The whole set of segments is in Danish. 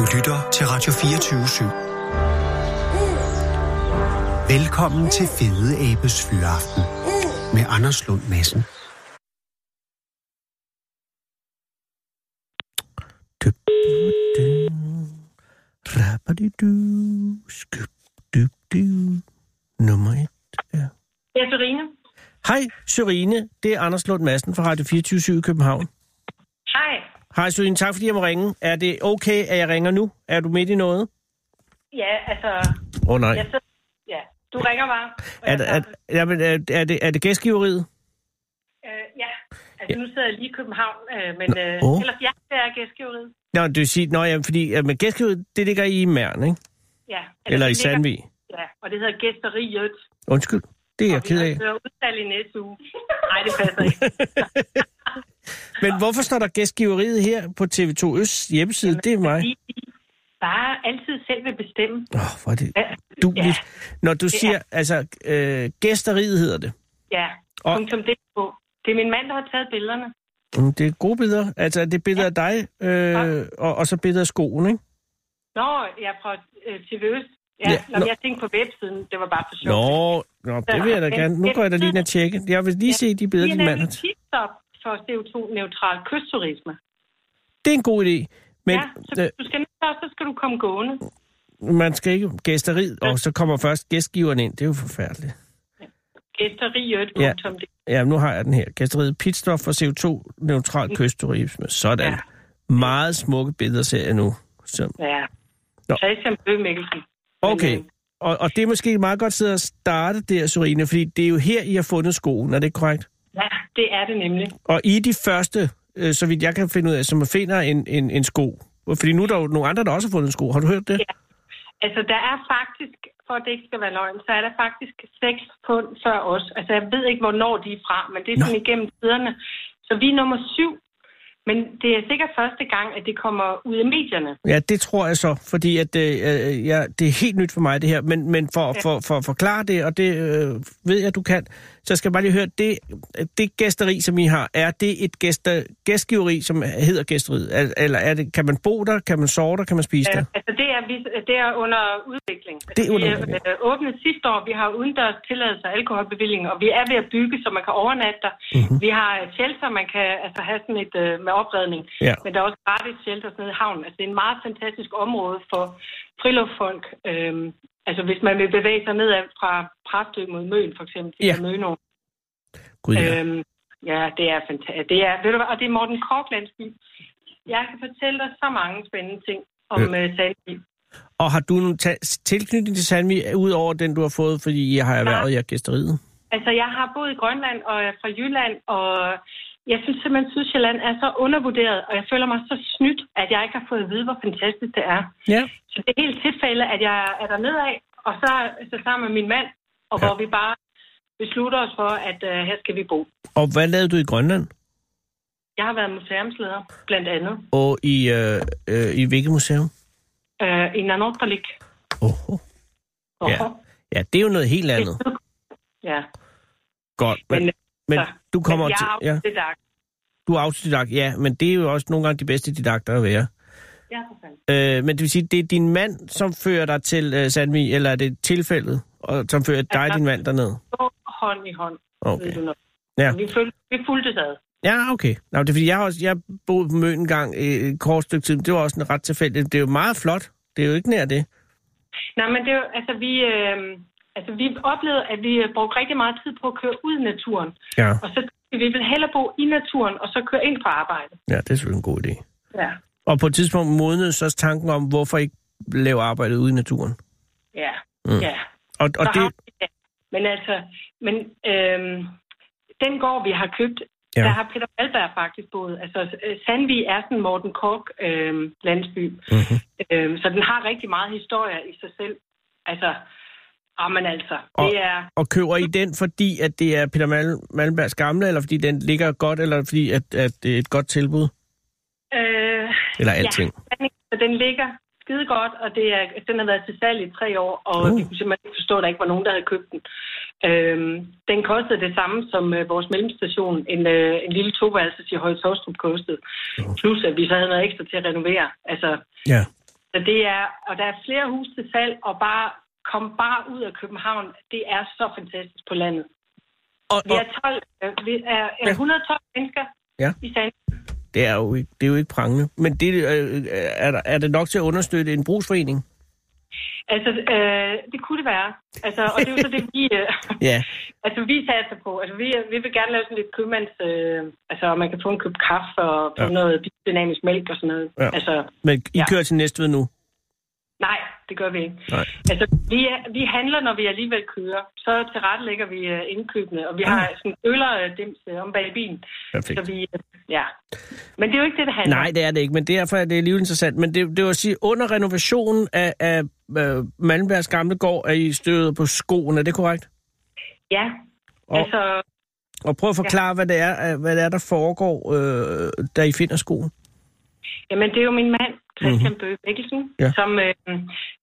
Du lytter til Radio 24 /7. Velkommen til Fede Abes Fyraften med Anders Lund Madsen. Nummer et. Ja. Ja, Serine. Hej, Sørine. Det er Anders Lund Madsen fra Radio 24 i København. Hej. Hej, Sørine. Tak fordi jeg må ringe. Er det okay, at jeg ringer nu? Er du midt i noget? Ja, altså... Åh oh, nej. Jeg sidder... Ja, du ringer bare. og Er, det- er, tager- er, er, er, det, er det gæstgiveriet? Øh, ja, altså nu sidder jeg lige i København, øh, men øh, Åh. ellers ja, det er gæstgiveriet. Nå, det vil sige, nå, ja, fordi ja, men gæstgiveriet, det ligger i Mærn, ikke? Ja. Eller i det ligger- Sandvig. Ja, og det hedder gæsteriet. Undskyld, det er jeg og ked vi af. har udsalg i næste uge. Nej, det passer ikke. Men hvorfor står der gæstgiveriet her på TV2 Øst hjemmeside? Det er mig. Bare altid selv vil bestemme. Åh, oh, hvor er det Ja, duligt. Når du er- siger, altså, øh, gæsteriet hedder det. ja. Og- punktum DK. Det er min mand, der har taget billederne. Mm, Det er gode billeder. Altså, det er billeder af dig, øh, og, og så billeder af skoen, ikke? Nå, jeg er fra øh, TV Øst. Ja, Ja, ja nå. jeg tænkte på websiden. Det var bare for sjovt. Nå, nå, det vil jeg da gerne. Nu går jeg da lige ind og tjekke. Jeg vil lige se de billeder, er din mand har for CO2-neutral kystturisme. Det er en god idé. Men ja, så du skal først, så skal du komme gående. øh, man skal ikke gæsteriet, og så kommer først gæstgiveren ind. Det er jo forfærdeligt. Gæsteriet. Ja. Ja. Ja, nu har jeg den her. Gæsteriet pitstop for CO2-neutral kystturisme. Sådan. Ja. Meget smukke billeder ser jeg nu. Så, Ja. Nå. Mikkelsen. okay. Øh, Og, og det er måske et meget godt sted at starte der, Sorine, fordi det er jo her, I har fundet skoen. Er det korrekt? Ja, det er det nemlig. Og I er de første, øh, så vidt jeg kan finde ud af, som finder en, en, en sko. Fordi nu er der jo nogle andre, der også har fundet en sko. Har du hørt det? Ja. Altså, der er faktisk, for at det ikke skal være løgn, så er der faktisk seks fund før os. Altså, jeg ved ikke, hvornår de er fra, men det er Nå. sådan igennem tiderne. Så vi er nummer syv. Men det er sikkert første gang, at det kommer ud af medierne. Ja, det tror jeg så, fordi at, øh, øh, ja, det er helt nyt for mig det her. Men, men for, Ja. for, for at forklare det, og det øh, ved jeg, du kan, så skal jeg bare lige høre, det, det gæsteri, som I har, er det et gæster, gæstgiveri, som hedder gæsteriet? Eller er det, kan man bo der, kan man sove der, kan man spise der? Øh, altså, det er, vi- det er under udvikling. Det er under vi udvikling. øh, åbnet sidste år. Vi har udendørs tilladelse af alkoholbevilling, og vi er ved at bygge, så man kan overnatte der. Mhm. Mm-hmm. Vi har shelter, man kan altså, have sådan et øh, med opredning. Ja. Men der er også gratis shelter nede i havnen. Altså, det er et meget fantastisk område for friluftsfolk. Øhm, altså, hvis man vil bevæge sig nedad fra Præstø mod Møn, for eksempel, til Ja. ja. Mønå. Gud, ja. Øhm, ja, det er fantastisk. Det er, ved du hvad, og det er Morten Kork landsby. Jeg kan fortælle dig så mange spændende ting om øh. Sandby. Og har du en tilknytning til Sandvi, ud over den, du har fået, fordi I har erhvervet jer gæsteriet? Altså, jeg har boet i Grønland og er fra Jylland, og jeg synes simpelthen, at Sydsjælland er så undervurderet, og jeg føler mig så snydt, at jeg ikke har fået at vide, hvor fantastisk det er. Ja. Så det er helt tilfælde, at jeg er dernede af, og så, så sammen med min mand, og Ja. hvor vi bare beslutter os for, at uh, her skal vi bo. Og hvad lavede du i Grønland? Jeg har været museumsleder, blandt andet, Og i, øh, øh, i hvilket museum? uh, i Nanortalik. Oh. Ja. ja, det er jo noget helt andet. ja. Godt, men, Men, men så- du kommer men jeg til... Ja, du er autodidakt, ja, men det er jo også nogle gange de bedste didakter at være. Ja, for fanden. Øh, men det vil sige, det er din mand, som fører dig til øh, Sandvig, eller er det tilfældet, og, som fører dig og Altså- din mand derned? Hånd i hånd, Okay. Ja. Vi, føl, vi fulgte ad. Ja, okay. Nå, det er fordi, jeg har også jeg boede på Møn en gang øh, et kort stykke tid. Det var også en ret tilfældigt. Det er jo meget flot. Det er jo ikke nær det. Nej, men det er jo, altså vi, øh, altså vi oplevede, at vi brugte rigtig meget tid på at køre ud i naturen. Ja. Og så vi vil hellere bo i naturen, og så køre ind på arbejde. Ja, det er selvfølgelig en god idé. Ja. Og på et tidspunkt modnede så tanken om, hvorfor ikke lave arbejdet ude i naturen. Ja. Mm. Ja. Og, og Så det, har det. Men altså, men øhm, den gård, vi har købt, Ja. ja. der har Peter Malberg faktisk boet. Altså, Sandvig er sådan Morten Kork øhm, landsby. Mhm. Øhm, så den har rigtig meget historie i sig selv. Altså, ah, men altså, Og- det er... og køber I den, fordi at det er Peter Mal- Malmbergs gamle, eller fordi den ligger godt, eller fordi at, at det er et godt tilbud? Øh, Eller alting? Ja, den, ligger skide godt, og det er, den har været til salg i tre år, og Uh. vi kunne simpelthen ikke forstå, at der ikke var nogen, der havde købt den. Øhm, den kostede det samme som øh, vores mellemstation, en, øh, en lille toværelses i Høje Torstrup kostede. Uh. Plus at vi så havde noget ekstra til at renovere. Altså, Ja. Så det er, og der er flere hus til salg, og bare kom bare ud af København. Det er så fantastisk på landet. Og, Vi er, 12, øh, vi er, er Ja. 112 mennesker Ja. i sagen. det, er jo ikke, det er jo ikke prangende. Men det, øh, er, der, er det nok til at understøtte en brugsforening? Altså, øh, det kunne det være. Altså, og det er jo så det, vi... Øh, Ja. altså, vi satser på. Altså, vi, vi vil gerne lave sådan lidt købmands... Øh, altså, man kan få en køb kaffe og få ja. noget dynamisk mælk og sådan noget. Ja. Altså, Men I Ja. kører til Næstved nu? nej, det gør vi ikke. Nej. Altså, vi, er, vi handler, når vi alligevel kører. Så tilrettelægger vi øh, indkøbene, og vi har sådan øllerdims øh, om bag bilen. Perfekt. Så vi... Øh, ja. Men det er jo ikke det, det handler. Nej, det er det ikke, men derfor er det alligevel interessant. Men det, det vil sige, under renovationen af, af Malmbergs gamle gård er I støvet på skoen, er det korrekt? Ja, Og- altså... Og prøv at forklare, ja. hvad, det er, hvad det er, der foregår, øh, da I finder skoen. Jamen, det er jo min mand, Christian Mhm. mm-hmm. Bøge Mikkelsen, Ja. som øh,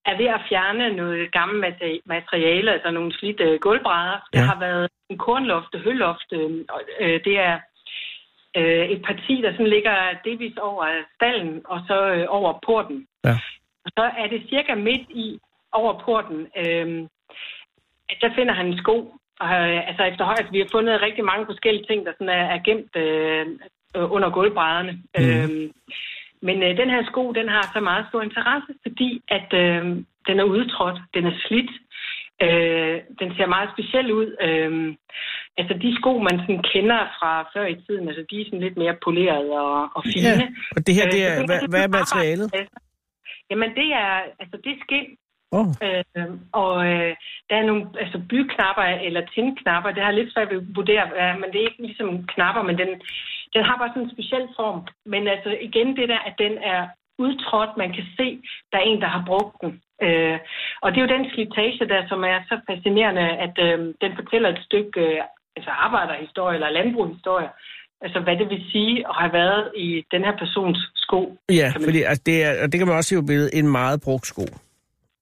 er ved at fjerne noget gammelt materi- materiale, altså nogle slidte øh, gulvbrædder. Der Ja. har været en kornloft, hølloft. Øh, og, øh, det er øh, et parti, der sådan ligger delvis over stallen og så øh, over porten. Ja. Og så er det cirka midt i over porten, øh, at der finder han en sko. Og, øh, altså efterhånden, altså, vi har fundet rigtig mange forskellige ting, der sådan er, er gemt øh, under gulvbrædderne. Mm. Øh, men øh, den her sko, den har så meget stor interesse, fordi at øh, den er udtrådt, den er slidt, øh, den ser meget speciel ud. Øh, altså de sko, man sådan kender fra før i tiden, altså de er sådan lidt mere polerede og, og fine. Ja, og det her, Øh, det er, det hvad, hvad er materialet? Jamen det er, altså det er skind, Oh, Øh, og øh, der er nogle altså byknapper eller tindknapper. Det har lidt svært ved at vurdere, men det er ikke ligesom knapper, men den, den har bare sådan en speciel form. Men altså igen det der, at den er udtrådt, man kan se, der er en, der har brugt den. Øh, og det er jo den slitage der, som er så fascinerende, at øh, den fortæller et stykke øh, altså arbejderhistorie eller landbrugshistorie. Altså hvad det vil sige at have været i den her persons sko. ja, fordi altså, det, er, og det kan man også se på billedet, en meget brugt sko.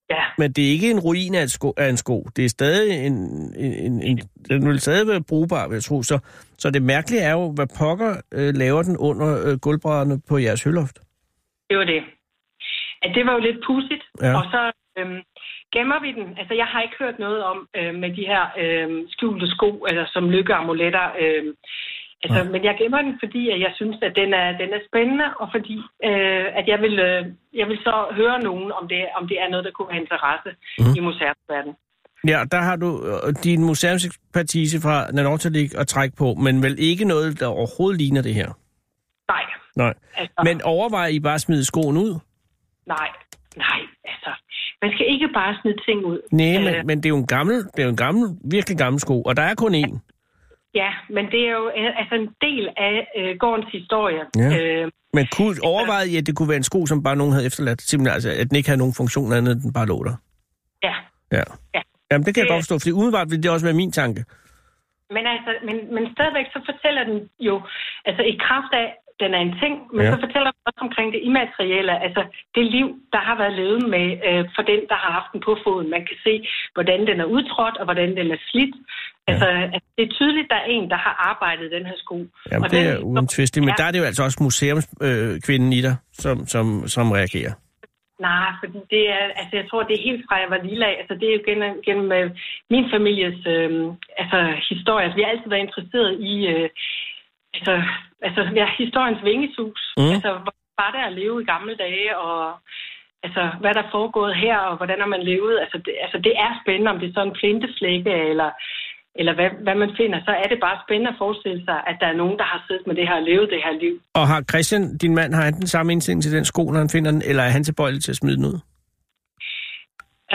Ja, Men det er ikke en ruin af, et sko, af en sko. Det er stadig en, en, en, en... Den vil stadig være brugbar, vil jeg tro. Så, så det mærkelige er jo, hvad pokker øh, laver den under øh, gulvbrædderne på jeres hølloft? det var det. At det var jo lidt pudsigt, Ja. og så øhm, gemmer vi den. Altså, jeg har ikke hørt noget om øh, med de her øh, skjulte sko, eller som lykkeamuletter. Øh, altså, men jeg gemmer den, fordi at jeg synes, at den er, den er spændende, og fordi øh, at jeg vil, øh, jeg vil så høre nogen, om det, om det er noget, der kunne have interesse mm. i museumsverdenen. Ja, der har du øh, din museumsekspertise fra Nanortalik at trække på, men vel ikke noget, der overhovedet ligner det her. Nej, Nej. altså, Men overvejer I bare at smide skoen ud? nej, nej, altså. Man skal ikke bare smide ting ud. Nej, Øh, men, men det er jo en gammel, det er jo en gammel, virkelig gammel sko, og der er kun én. Ja, men det er jo øh, altså en del af øh, gårdens historie. Ja. Øh, Men kunne, overvejede I, at det kunne være en sko, som bare nogen havde efterladt? Simpelthen altså, at den ikke havde nogen funktion andet, end den bare lå der? ja, Ja. Ja. Jamen, det kan jeg Det- godt forstå, fordi umiddelbart ville det også være min tanke. Men, altså, men, men stadigvæk så fortæller den jo, altså i kraft af, den er en ting, men Ja. ja. så fortæller den også omkring det immaterielle, altså det liv, der har været levet med øh, for den, der har haft den på foden. Man kan se, hvordan den er udtrådt, og hvordan den er slidt. Altså, at det er tydeligt, der er en, der har arbejdet den her sko. Jamen, og det den, er uomtvisteligt, men Ja. der er det jo altså også museumskvinden øh, i dig, som, som, som reagerer. Nej, fordi det er, altså jeg tror, det er helt fra jeg var lille af. Altså det er jo gennem, gennem øh, min families øh, altså, historie. Altså, vi har altid været interesseret i øh, altså, altså, ja, historiens vingesus. Mm. Altså, hvor var det at leve i gamle dage, og altså, hvad der er foregået her, og hvordan har man levet. Altså det, altså, det er spændende, om det er sådan en flinteflække, eller, eller hvad, hvad man finder. Så er det bare spændende at forestille sig, at der er nogen, der har siddet med det her og levet det her liv. Og har Christian, din mand, har han den samme indstilling til den sko, når han finder den, eller er han tilbøjelig til at smide den ud?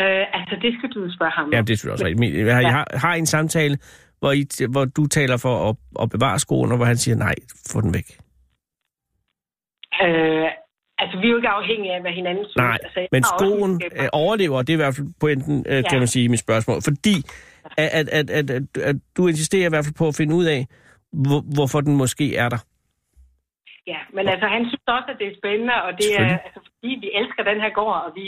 Øh, altså, det skal du spørge ham om. Ja, det er selvfølgelig også rigtigt. Men Jeg har, har I en samtale, hvor, I, hvor du taler for at, at bevare skoen, og hvor han siger, nej, få den væk. Øh, altså, vi er jo ikke afhængige af, hvad hinanden synes. Nej, altså, men skoen øh, overlever, det er i hvert fald pointen, øh, kan Ja. man sige, i mit spørgsmål. Fordi at, at, at, at, at, at du insisterer i hvert fald på at finde ud af, hvor, hvorfor den måske er der. Ja, men altså, han synes også, at det er spændende, og det er altså, fordi, vi elsker den her gård, og vi,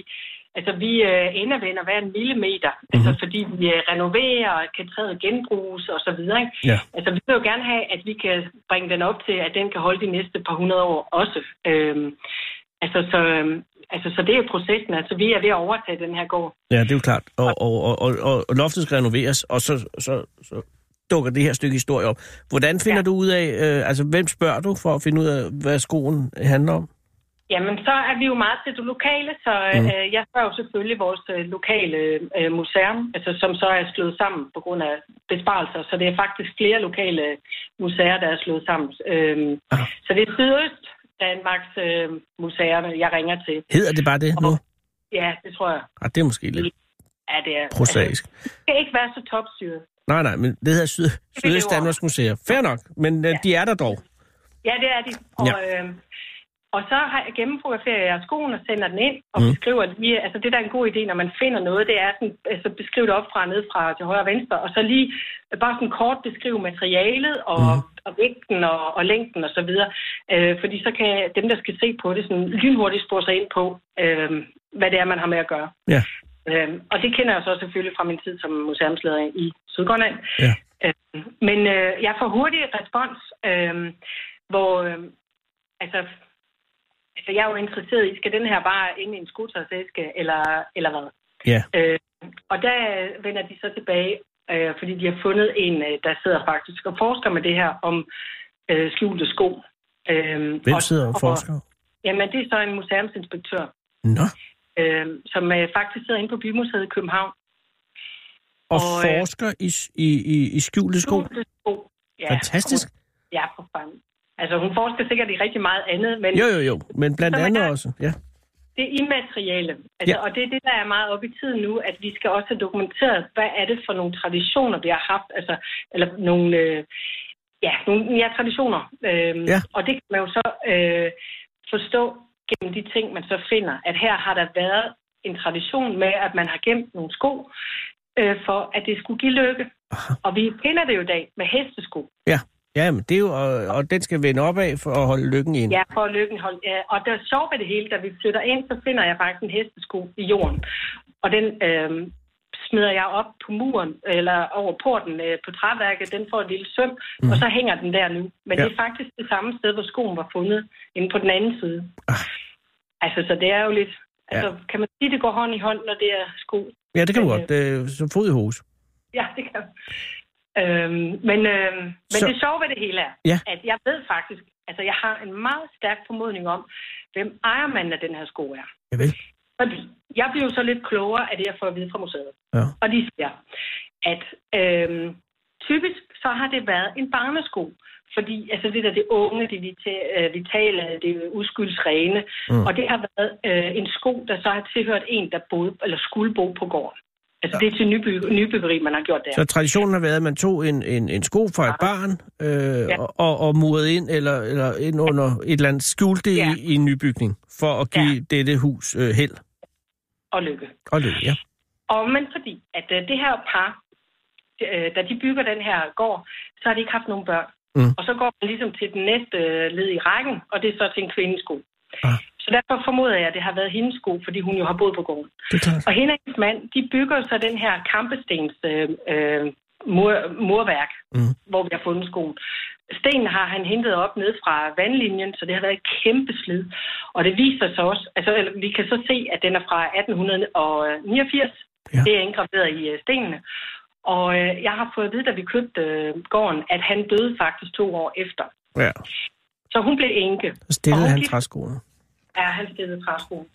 altså, vi øh, indevender hver en millimeter, mm-hmm. Mhm. altså, fordi vi øh, renoverer kan træde genbruges og så videre. Ikke? Ja. Altså, vi vil jo gerne have, at vi kan bringe den op til, at den kan holde de næste par hundrede år også. Øhm, altså, så, øhm, Altså, så det er processen. Altså, vi er ved at overtage den her gård. Ja, det er jo klart. Og, og, og, og, og loftet skal renoveres, og så, så, så dukker det her stykke historie op. Hvordan finder ja. du ud af, øh, altså hvem spørger du for at finde ud af, hvad skoen handler om? Jamen, så er vi jo meget til det lokale, så mm. øh, jeg spørger jo selvfølgelig vores øh, lokale øh, museum, altså, som så er slået sammen på grund af besparelser. Så det er faktisk flere lokale museer, der er slået sammen. Øhm, ah. Så det er Sydøst Danmarks øh, museer, jeg ringer til. Hedder det bare det nu? Ja, det tror jeg. Ah, det er måske lidt ja, det er, prosaisk. Altså, det skal ikke være så topstyret. Nej, nej, men det hedder Syd, Sydøst Danmarks Museer. Fair nok, men øh, ja. de er der dog. Ja, det er de. Og, ja. øh, og så har jeg gennemfotograferet jeg skoen og sender den ind og mm. beskriver lige, altså det der er en god idé, når man finder noget, det er sådan, altså beskrive det op fra ned fra til højre og venstre, og så lige bare sådan kort beskrive materialet og, mm. og vægten og, og længden og så videre. Øh, fordi så kan dem, der skal se på det, sådan lynhurtigt spore sig ind på, øh, hvad det er, man har med at gøre. Ja. Øh, og det kender jeg så selvfølgelig fra min tid som museumsleder i Sydgrønland. Ja. Øh, men øh, jeg får hurtig respons, øh, hvor øh, altså Altså, jeg er jo interesseret i, skal den her bare ind i en skuttersæske, eller, eller hvad? Ja. Øh, og der vender de så tilbage, øh, fordi de har fundet en, øh, der sidder faktisk og forsker med det her om øh, skjulte sko. Øh, Hvem sidder og, og forsker? Og, jamen, det er så en museumsinspektør. Nå. Øh, som øh, faktisk sidder inde på Bymuseet i København. Og, og øh, forsker i, i, i, i skjulte sko? Skjulte sko, ja. Fantastisk. Ja, for fanden. Altså, hun forsker sikkert i rigtig meget andet, men... Jo, jo, jo, men blandt andet også, ja. Det immaterielle. Altså, Ja. Og det er det, der er meget op i tiden nu, at vi skal også have dokumenteret, hvad er det for nogle traditioner, vi har haft, altså, eller nogle, øh, ja, nogle ja, traditioner. Øhm, Ja. Og det kan man jo så øh, forstå gennem de ting, man så finder, at her har der været en tradition med, at man har gemt nogle sko, øh, for at det skulle give lykke. Aha. Og vi kender det jo i dag med hestesko. Ja, ja men det er jo, og, og den skal vende opad for at holde lykken ind. Ja, for lykken hold. Ja, og det er sjovt ved det hele, da vi flytter ind, så finder jeg faktisk en hestesko i jorden. Og den øh, smider jeg op på muren, eller over porten øh, på træværket. Den får et lille søm, mm. og så hænger den der nu. Men Ja. ja. det er faktisk det samme sted, hvor skoen var fundet, inde på den anden side. Ah. Altså, så det er jo lidt... Altså, kan man sige, det går hånd i hånd, når det er sko? Ja, det kan du godt. Det er som fod i hus. Ja, det kan øhm, Men, øhm, men Så- det sjove ved det hele er, Ja. at jeg ved faktisk, altså jeg har en meget stærk formodning om, hvem ejermanden af den her sko er. Ja, vel. Fordi jeg blev så lidt klogere af det, jeg får at vide fra museet. Ja. Og de siger, at øhm, typisk så har det været en barnesko. Fordi altså det der det unge, det øh, vitale, det uskyldsrene. Mm. Og det har været øh, en sko, der så har tilhørt en, der boede, eller skulle bo på gården. Altså ja. det er til nyby- nybyggeri, man har gjort der. Så traditionen har været, at man tog en, en, en sko fra et barn øh, Ja. og, og, og murede ind, eller, eller ind under et eller andet, skjulte det Ja. i, i en nybygning, for at give ja. dette hus øh, held Og lykke. og lykke. Ja. Og men fordi, at øh, det her par, øh, da de bygger den her gård, så har de ikke haft nogen børn. Mm. Og så går man ligesom til den næste øh, led i rækken, og det er så til en kvindesko. Ah. Så derfor formoder jeg, at det har været hendes sko, fordi hun jo har boet på gården. Og hende og hendes mand, de bygger så den her kampestens øh, øh, mur, murværk, Mm. hvor vi har fundet skoen. Stenen har han hentet op ned fra vandlinjen, så det har været et kæmpe slid. Og det viser sig også, altså vi kan så se, at den er fra 1889. Ja. Det er indgraveret i øh, stenene. Og øh, jeg har fået at vide, da vi købte øh, gården, at han døde faktisk to år efter. Ja. Så hun blev enke. Så stillede han gik- træskoene. Ja, han stillede træskoen.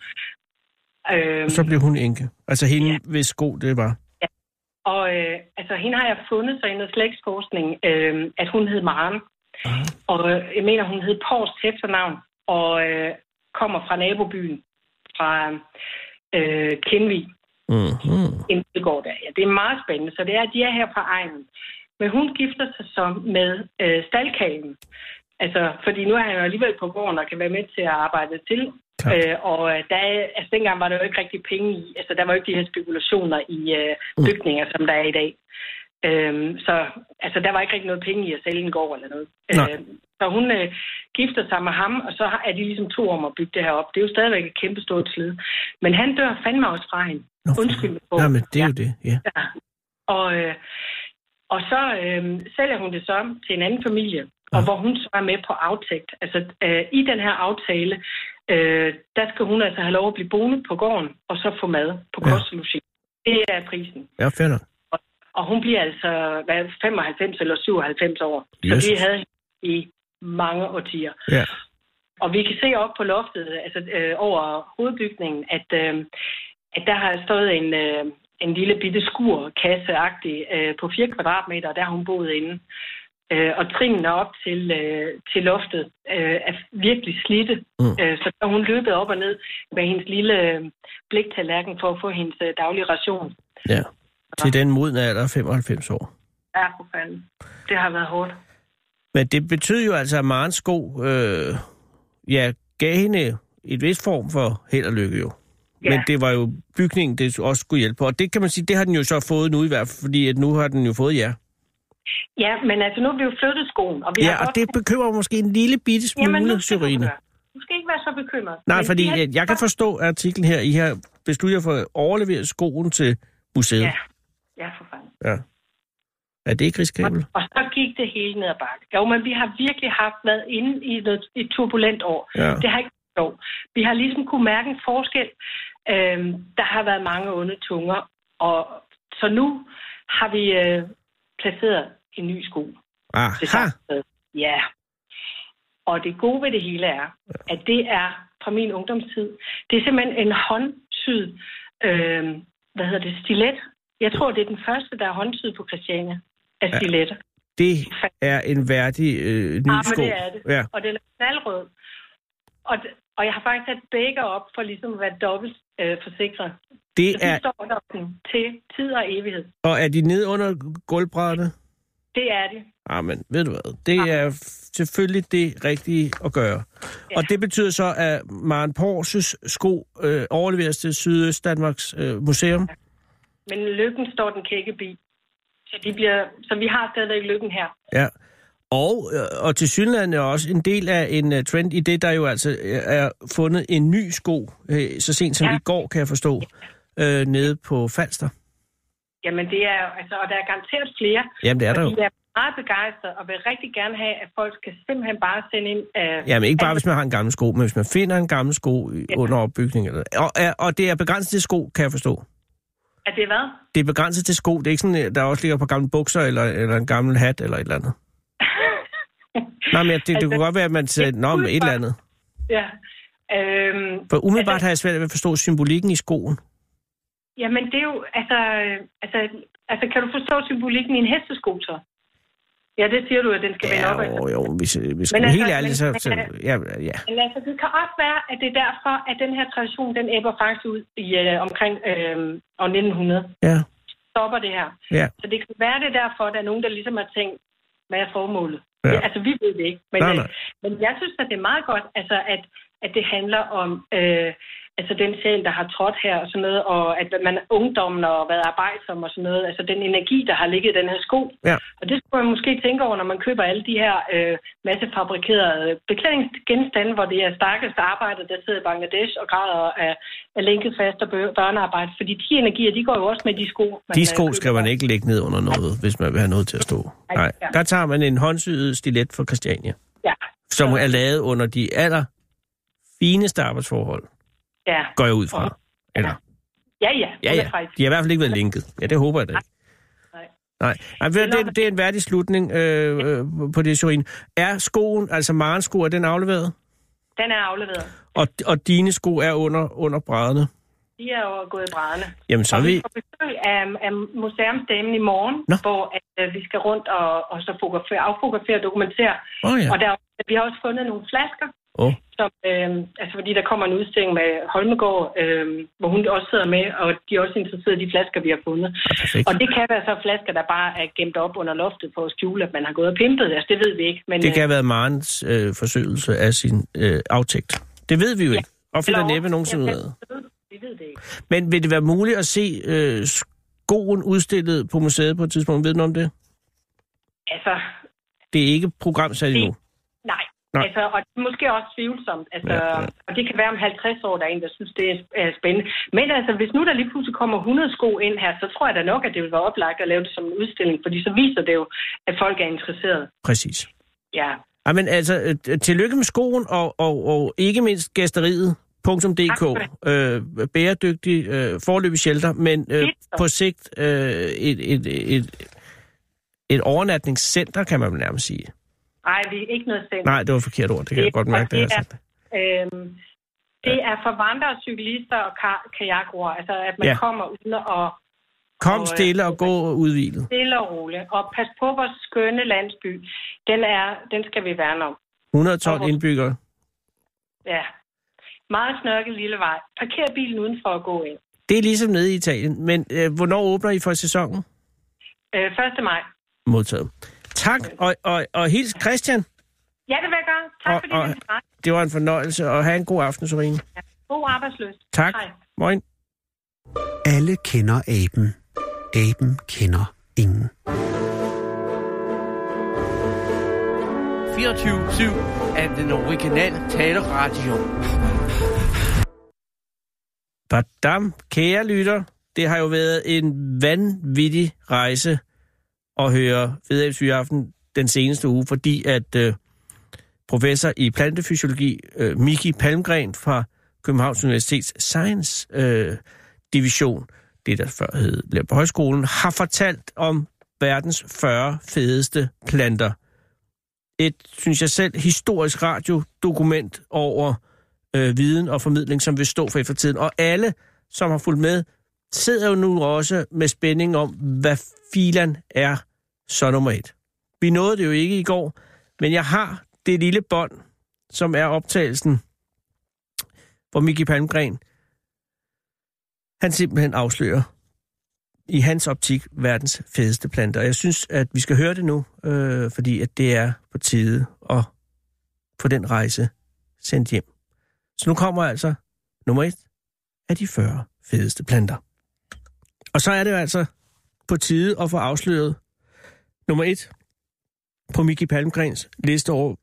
Øhm, Og så blev hun enke. Altså hende, Ja. hvis sko det var. Og øh, altså, hende har jeg fundet så i noget slægtsforskning, øh, at hun hed Maren. Aha. Og øh, jeg mener, hun hed Pors efternavn, og øh, kommer fra nabobyen, fra øh, Kenvig, Mm-hmm. en går der. Ja, det er meget spændende, så det er, at de er her fra egnen. Men hun gifter sig så med øh, staldkalen. Altså, fordi nu er han jo alligevel på gården og kan være med til at arbejde til. Klart. Øh, og øh, der, er- altså, dengang var der jo ikke rigtig penge i. Altså, der var jo ikke de her spekulationer i øh, bygninger, som der er i dag. Øhm, så altså, der var ikke rigtig noget penge i at sælge en gård eller noget. Nej. Øh, så hun øh, gifter sig med ham, og så er de ligesom to om at bygge det her op. Det er jo stadigvæk et kæmpe stort slid. Men han dør fandme også fra hende. Nå, for- Undskyld mig. Ja, men det er jo det, ja. Ja. Og, øh, og så øh, sælger hun det så til en anden familie, og Ja. hvor hun så er med på aftægt. Altså øh, i den her aftale, øh, der skal hun altså have lov at blive boende på gården, og så få mad på Ja. kost og logi. Det er prisen. Ja, fair nok. Og hun bliver altså hvad, 95 eller 97 år. Jesus. Så vi havde i mange årtier. Ja. Og vi kan se op på loftet, altså øh, over hovedbygningen, at, øh, at der har stået en, øh, en lille bitte skur, kasseagtig, øh, på 4 kvadratmeter, og der har hun boet inde. Øh, og trinene op til, øh, til loftet øh, er virkelig slidte. Mm. Øh, så der hun løbet op og ned med hendes lille øh, bliktallerken for at få hendes øh, daglige ration. ja. Til den modne alder af 95 år. Ja, for fanden. Det har været hårdt. Men det betød jo altså, at Marens sko øh, ja, gav hende et vis form for held og lykke jo. Ja. Men det var jo bygningen, det også skulle hjælpe på. Og det kan man sige, det har den jo så fået nu i hvert fald, fordi at nu har den jo fået jer. Ja, men altså nu er vi jo flyttet skoen. Og vi Ja, har og godt- det bekymrer måske en lille bitte Jamen, smule, nu skal Syrine. Du skal ikke være så bekymret. Nej, Men fordi har- jeg, kan forstå artiklen her, I har besluttet for at overlevere skoen til museet. Ja, ja for fanden. ja. Er det ikke risikabelt? Og så gik det hele ned ad bakke. Jo, men vi har virkelig haft været inde i noget, et turbulent år. Ja. Det har ikke været. Vi har ligesom kunne mærke en forskel. Øhm, der har været mange onde tunger. Og så nu har vi øh, placeret en ny sko. samme sted. Ja. Og det gode ved det hele er, at det er fra min ungdomstid. Det er simpelthen en håndsyd, øh, hvad hedder det, stilet. Jeg tror, det er den første, der er håndsyet på Christiania af Ja. stiletter. Det er en værdig øh, ny Ja, men sko. det er det. Ja. Og den er knaldrød. Og, og jeg har faktisk sat begge op for ligesom at være dobbelt øh, forsikret. Det Så de er, står der til tid og evighed. og er de ned under gulvbrædderne? Det er det. Ah, men ved du hvad? Det er f- selvfølgelig det rigtige at gøre. Ja. Og det betyder så, at Maren Porses sko øh, overleveres til Sydøst Danmarks øh, Museum. Men lykken står den kække bi. Så, de bliver, så vi har stadigvæk lykken her. Ja. Og, øh, og til synligheden er også en del af en uh, trend i det, der jo altså øh, er fundet en ny sko, øh, så sent som ja. Ja. i går, kan jeg forstå, øh, nede på Falster. Jamen det er altså, og der er garanteret flere. Jamen, det er der jo. de er meget begejstrede og vil rigtig gerne have, at folk skal simpelthen bare sende ind. Øh, Jamen, ikke bare hvis man har en gammel sko, men hvis man finder en gammel sko Ja. under opbygning. Eller, og, er- og det er begrænset til sko, kan jeg forstå. At det er hvad? Det er begrænset til sko. Det er ikke sådan, at der også ligger på gamle bukser eller, eller en gammel hat eller et eller andet. Nej, men det, det Altså, kunne godt være, at man sagde, nå, med et eller andet. ja. Øhm, For umiddelbart altså- har jeg svært ved at forstå symbolikken i skoen. Jamen, det er jo, altså, øh, altså, altså, kan du forstå symbolikken i en hestesko så? Ja, det siger du, at den skal vende Ja, op. jo, jo, hvis, hvis Men altså, helt ærligt, så, så ja, ja. Men altså, det kan også være, at det er derfor, at den her tradition, den æbber faktisk ud i øh, omkring øh, år 1900. ja, Stopper det her. ja. Så det kan være, det er derfor, at der er nogen, der ligesom har tænkt, hvad er formålet? Ja. Ja. Altså, vi ved det ikke. Men, Nej, øh, nej. men jeg synes, at det er meget godt, altså, at, at det handler om øh, altså, den sjæl, der har trådt her og sådan noget, og at man er ungdommen og været arbejdsom og sådan noget. Altså den energi, der har ligget i den her sko. Ja. Og det skulle man måske tænke over, når man køber alle de her øh, massefabrikerede beklædningsgenstande, hvor det er stakkels arbejder, der sidder i Bangladesh og græder af, af lænket fast og bø- børnearbejde. Fordi de energier, de går jo også med de sko. man, De sko skal man ikke lægge ned under noget, hvis man vil have noget til at stå. Nej, der tager man en håndsyet stilet fra Christiania, Ja. som er lavet under de aller fineste arbejdsforhold, Ja. går jeg ud fra. Eller, Ja, ja. ja, er ja. De har i hvert fald ikke været linket. Ja, det håber jeg da ikke. Nej. Nej, Nej det, det er en værdig slutning øh, øh, på det, Sorin. Er skoen, altså Marens sko, er den afleveret? Den er afleveret. Og, og dine sko er under, under brædderne? De er jo gået i brædderne. Jamen, så er vi... vi får besøg af, af museumsdamen i morgen, Nå. hvor at, øh, vi skal rundt og, og så fotografere, affotografere og dokumentere. Oh, ja. Og der, vi har også fundet nogle flasker, Oh. som, øh, altså fordi der kommer en udstilling med Holmegård, øh, hvor hun også sidder med, og de er også interesserede i de flasker, vi har fundet. Ja, perfekt. Og det kan være så flasker, der bare er gemt op under loftet for at skjule, at man har gået og pimpet. Altså, det ved vi ikke. Men, Det kan have været Marens øh, forsøgelse af sin øh, aftægt. Det ved vi jo ikke. Og finder næppe nogensinde ud af. Ja, Vi ved det ikke. Men vil det være muligt at se øh, skoen udstillet på museet på et tidspunkt? Ved du om det? Altså, Det er ikke programsat endnu. Nej. Nej. Altså, og det er måske også tvivlsomt. Altså, Ja, ja. Og det kan være om 50 år, der er en, der synes, det er spændende. Men altså, hvis nu der lige pludselig kommer 100 sko ind her, så tror jeg da nok, at det vil være oplagt at lave det som en udstilling, fordi så viser det jo, at folk er interesserede. Præcis. Ja. Ej, men altså, øh, tillykke med skoen, og, og, og ikke mindst gæsteriet. .dk, øh, bæredygtig øh, forløbig shelter, men øh, på sigt øh, et, et, et, et overnatningscenter, kan man vel nærmest sige. Nej, det er ikke noget selv. Nej, det var et forkert ord, det kan jeg godt mærke. Det, det, er, er, øhm, det er for vandrere, cyklister og ka- kajakroer. Altså, at man Ja. kommer uden at Kom og, øh, stille og gå udvilet. stille og roligt. Og pas på vores skønne landsby. Den, er, den skal vi værne om. 112 Og- indbyggere. Ja. Meget snørket lille vej. Parker bilen udenfor at gå ind. Det er ligesom nede i Italien. Men øh, hvornår åbner I for sæsonen? Øh, 1. maj. Modtaget. Tak, og, og, og hils Christian. Ja, det vil jeg gøre. Tak Og- fordi og- du. Det var en fornøjelse, og have en god aften, Sorine. God arbejdsløs. Tak. Hej. Moin. Alle kender aben. Aben kender ingen. 24-7 af den originale taleradio. Badam, kære lytter, det har jo været en vanvittig rejse at høre Vedabs Aften den seneste uge, fordi at øh, professor i plantefysiologi, øh, Miki Palmgren fra Københavns Universitets Science øh, Division, det der før hed på Højskolen, har fortalt om verdens 40 fedeste planter. Et, synes jeg selv, historisk radiodokument over øh, viden og formidling, som vil stå for eftertiden. Og alle, som har fulgt med, sidder jo nu også med spænding om, hvad filan er så nummer et. Vi nåede det jo ikke i går, men jeg har det lille bånd, som er optagelsen, hvor Miki Palmgren, han simpelthen afslører i hans optik verdens fedeste planter. Og jeg synes, at vi skal høre det nu, øh, fordi at det er på tide at få den rejse sendt hjem. Så nu kommer altså nummer et af de 40 fedeste planter. Og så er det jo altså på tide at få afsløret nummer et på Miki Palmgrens liste over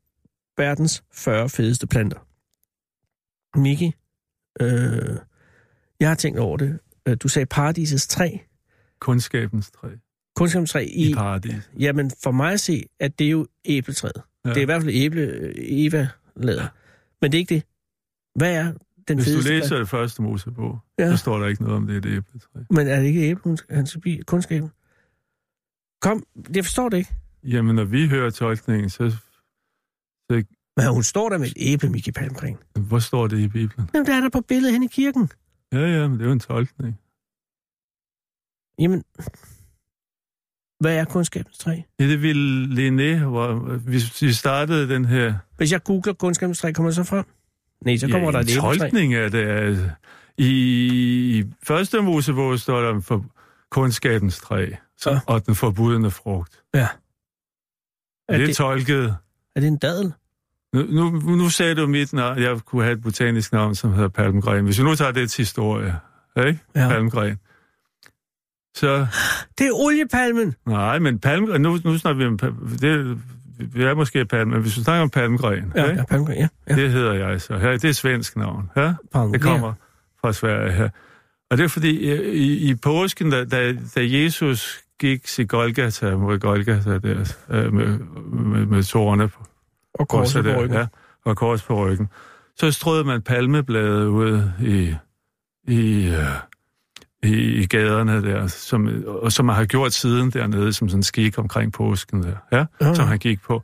verdens 40 fedeste planter. Miki, øh, jeg har tænkt over det. Øh, Du sagde paradisets træ. Kundskabens træ Kundskabstræ i i... paradis. Jamen, for mig at se, at det er jo æbletræet. Ja. Det er i hvert fald æble, Eva lader. Ja. Men det er ikke det. Hvad er den Hvis du fedeste læser det første Mosebog, Ja. så står der ikke noget om det er et æbletræ. Men er det ikke æblekundskaben? Kom, jeg forstår det ikke. Jamen, når vi hører tolkningen, så, så Men hun står der med et æble, Miki Palmgren. hvor står det i Bibelen? Jamen, der er der på billedet hen i kirken. Ja, ja, men det er jo en tolkning. Jamen, hvad er kundskabens træ? Ja, det ville Linné, hvor vi, vi startede den her... Hvis jeg googler kundskabens træ, kommer det så frem? Nej, så kommer ja, der et æbletræ. tolkning af det. Er, I, I første Mosebog står der for kundskabens træ, så, og den forbudne frugt. Ja. Er det det, tolket... er det en dadel? Nu, nu, nu sagde du mit navn. Jeg kunne have et botanisk navn, som hedder Palmgren. Hvis vi nu tager det til historie, ikke? Ja. Palmgren. Så, Det er oliepalmen. nej, men Palmgren, nu, nu snakker vi om, det, vi er måske Palm, men hvis vi snakker om Palmgren, Ja, ikke? ja Palmgren, ja. ja. det hedder jeg så. Ja, det er svensk navn. Ja? Palmgren, Det kommer fra Sverige her. Og det er fordi, i, i påsken, da, da, da Jesus gik til Golgata, mod Golgata der, øh, med, med, med tårerne på, Og korset på ryggen. Ja, og kors på ryggen. Så strøede man palmeblade ud i, i, øh, i, i gaderne der, som, og som man har gjort siden dernede, som sådan skik omkring påsken der, ja, Ah. som han gik på.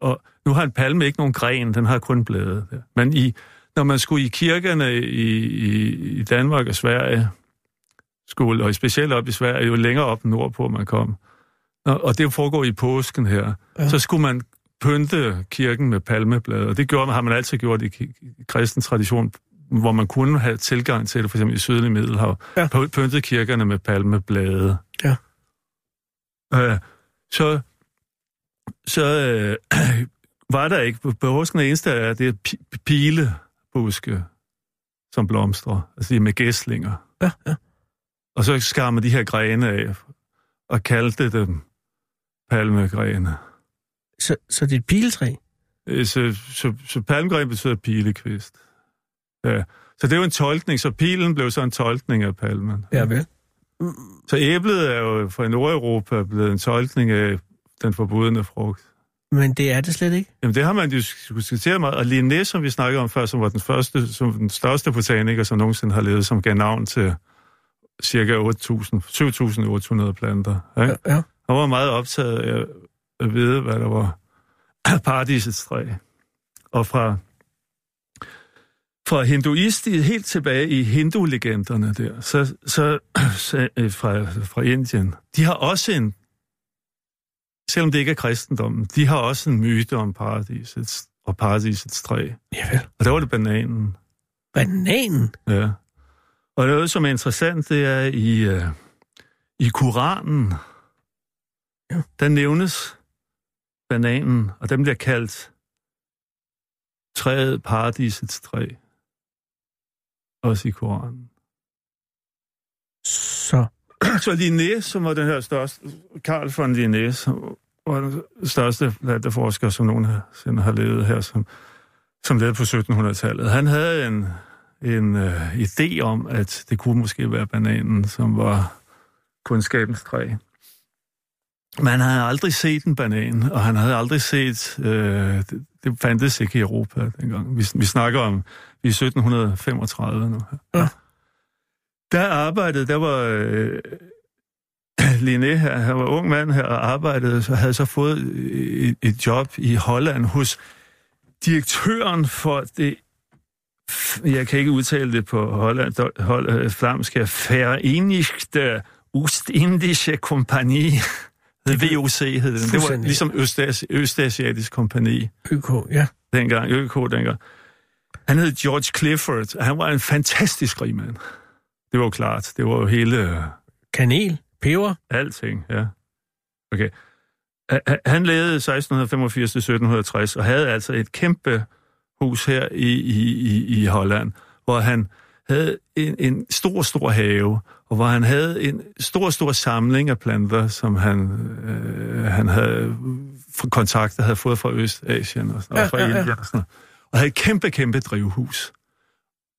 Og nu har en palme ikke nogen gren, den har kun blade. Der. Men i, når man skulle i kirkerne i, i, i Danmark og Sverige, skulle, og specielt op i Sverige, jo længere op nordpå man kom, og, det foregår i påsken her, Ja. så skulle man pynte kirken med palmeblade, og det gjorde man, har man altid gjort i, kristen tradition, hvor man kunne have tilgang til det, for eksempel i sydlige Middelhav, Ja. pyntet kirkerne med palmeblade. Ja. Øh, så så øh, var der ikke, på påsken er eneste er det er pi- pilebuske, som blomstrer, altså de med gæslinger. Ja, ja. Og så skar man de her grene af, og kaldte dem palmegrene. Så, så det er et piletræ? Øh, Så, så, så palmgren betyder pilekvist. Ja. Så det er jo en tolkning, så pilen blev så en tolkning af palmen. Ja, vel. Så æblet er jo fra Nordeuropa blevet en tolkning af den forbudne frugt. Men det er det slet ikke. Jamen, det har man jo diskuteret meget. Og Linné, som vi snakkede om før, som var den første, som den største botaniker, som nogensinde har levet, som gav navn til cirka 8.000, 7.800 planter. Ikke? Ja, ja. Han var meget optaget af at vide, hvad der var paradisets træ. Og fra, fra hinduisti, helt tilbage i hindu-legenderne der, så, så, så øh, fra, fra Indien, de har også en, selvom det ikke er kristendommen, de har også en myte om paradisets, og paradisets træ. Ja vel. Og der var det bananen. Bananen? Ja. Og noget, som er interessant, det er i, øh, i Koranen, Ja. der nævnes bananen, og den bliver kaldt træet paradisets træ. Også i Koranen. Så. Så Linné, som var den her største, Karl von Linné, som var den største forsker, som nogen har, har levet her, som, som levede på 1700-tallet. Han havde en, en uh, idé om, at det kunne måske være bananen, som var kundskabens træ. Man havde aldrig set en banan, og han havde aldrig set... Øh, det, det fandtes ikke i Europa dengang. Vi, vi snakker om... Vi er 1735 nu. Ja. Der arbejdede... Der var... Øh, Linné her, han var ung mand her og arbejdede, så havde så fået et, et job i Holland hos direktøren for det jeg kan ikke udtale det på holland, hold, flamsk, Verenigte Ostindische Kompagni. VOC hed den. Det var ligesom Østasi- Østasiatisk kompani YK, ja. dengang, ØK dengang. Han hed George Clifford, og han var en fantastisk rig mand. Det var jo klart. Det var jo hele øh, Kanel, peber. alting, ja. Okay. Ha- ha- Han levede 1685 til 1760 og havde altså et kæmpe hus her i, i, i, i Holland, hvor han havde en, en stor, stor have, og hvor han havde en stor, stor samling af planter, som han, øh, han havde kontakter havde fået fra Østasien og, sådan, Ja, og fra ja, ja. Indien og sådan. Og havde et kæmpe, kæmpe drivhus.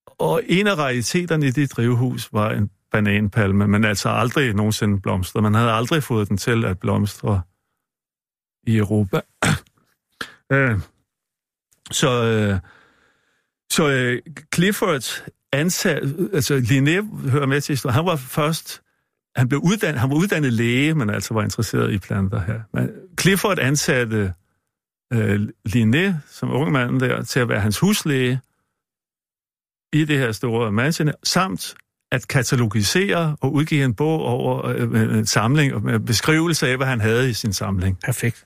Og en af rariteterne i det drivhus var en bananpalme, men altså aldrig nogensinde blomstret. Man havde aldrig fået den til at blomstre i Europa. øh, så øh, så øh, Clifford ansat, altså Linné hører med til historien, han var først, han blev uddannet, han var uddannet læge, men altså var interesseret i planter her. Men Clifford ansatte øh, Linné som ung mand der til at være hans huslæge i det her store mansion, samt at katalogisere og udgive en bog over øh, øh en samling og med beskrivelse af, hvad han havde i sin samling. Perfekt.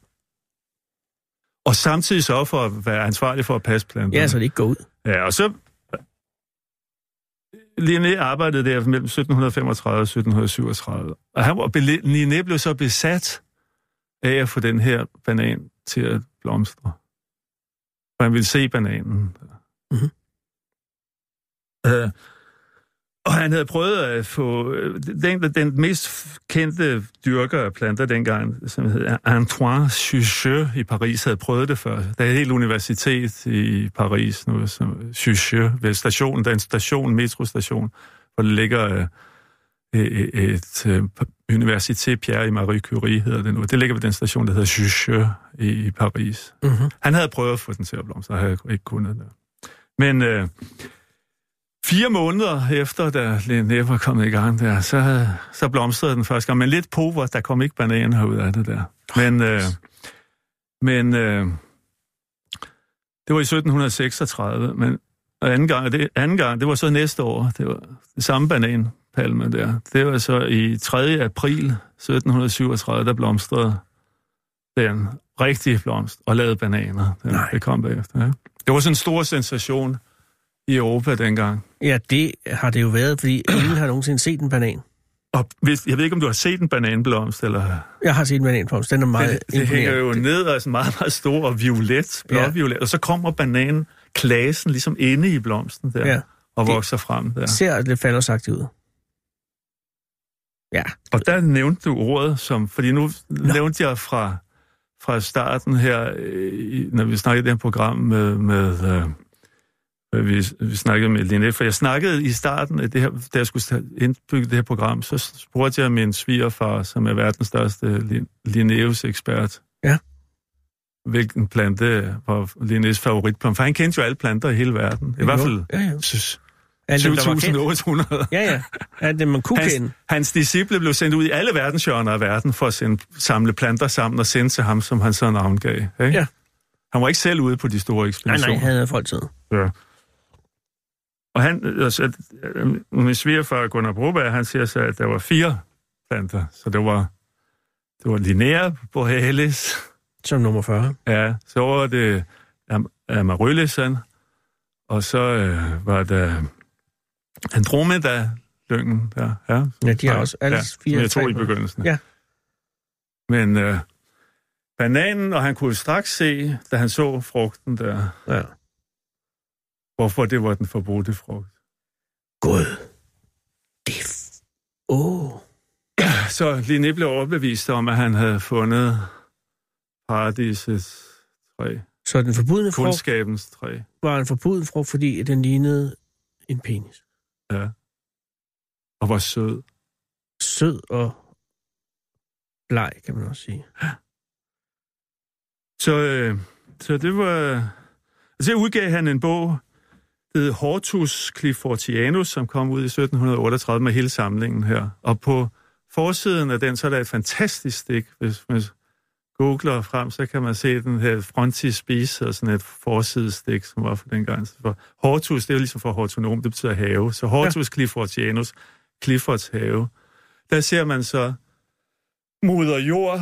Og samtidig sørge for at være ansvarlig for at passe planterne. Ja, så det ikke går ud. Ja, og så... Linné arbejdede der mellem 1735 og 1737. Og han var, Linné blev så besat af at få den her banan til at blomstre. Og han ville se bananen. Mhm. Øh, og han havde prøvet at få... øh, Den, den mest kendte dyrker af planter dengang, som hed Antoine Suchet i Paris, havde prøvet det før. Der er et helt universitet i Paris nu, som Suchet, ved stationen. Der er en station, metrostation, hvor der ligger øh, et, et, et universitet, Pierre i Marie Curie hedder det nu. Det ligger ved den station, der hedder Suchet i, i Paris. Mm-hmm. Han havde prøvet at få den til at blomstre, han havde ikke kunnet det. Men øh, fire måneder efter, da Linné var kommet i gang der, så, så blomstrede den første gang. Men lidt pover, der kom ikke bananer ud af det der. Men, øh, men øh, det var i 1736, men og anden gang, det, anden gang, det var så næste år, det var det samme bananpalme der. Det var så i 3. april 1737, der blomstrede den rigtige blomst og lavede bananer. Den, Nej. det kom bagefter, ja. Det var sådan en stor sensation i Europa dengang. Ja, det har det jo været, fordi ingen har nogensinde set en banan. Og hvis, jeg ved ikke, om du har set en bananblomst, eller... Jeg har set en bananblomst. Den er meget Det, det hænger jo ned og er sådan meget, meget stor og violet, Ja. blåviolet, og så kommer bananen, klasen, ligesom inde i blomsten der, Ja. og Det- vokser frem der. Ser lidt faldersagtigt ud. Ja, Og der nævnte du ordet, som, fordi nu Nå. nævnte jeg fra, fra starten her, øh, når vi snakkede i det her program med, med øh, vi, vi snakkede med Linné, for jeg snakkede i starten af det her, da jeg skulle indbygge det her program, så spurgte jeg min svigerfar, som er verdens største Lin- Linnaeus-ekspert. Ja. hvilken plante var Linnés favoritplante. For han kendte jo alle planter i hele verden. I hvert fald Ja, ja. synes, Alt dem, der var kendt. 7.800. Ja, ja. Alt det, man kunne Hans, kende. hans disciple blev sendt ud i alle verdenshjørner af verden for at sende, samle planter sammen og sende til ham, som han så navngav. Ikke? Ja. Han var ikke selv ude på de store Nej, ekspeditioner. nej, han havde folk tid. Ja. Og han, altså, min svigerfar Gunnar Broberg, han siger så, at der var fire planter. Så det var, det var Linnea borealis, Som nummer 40. ja, så var det Am- Amaryllisan, og så øh, var der Andromeda, lyngen der. Ja, Ja, de har også alle ja, fire jeg tog i begyndelsen. Ja. Men øh, bananen, og han kunne straks se, da han så frugten der, Ja. Hvorfor det var den forbudte frugt. Gud. Det er... F- Åh. Oh. Så Linné blev overbevist om, at han havde fundet paradisets træ, Så den forbudne frugt kundskabens træ. var en forbuden frugt, fordi den lignede en penis. Ja. Og var sød. Sød og bleg, kan man også sige. Så, øh, så det var... Så udgav han en bog, der hed Hortus Cliffortianus, som kom ud i 1738 med hele samlingen her. Og på forsiden af den, så er der et fantastisk stik. Hvis man googler frem, så kan man se den her frontispice og sådan et forsidestik, som var for den gang. For Hortus, det er jo ligesom for hortonom, det betyder have. Så Hortus ja. Cliffortianus, Cliffords have. Der ser man så moder jord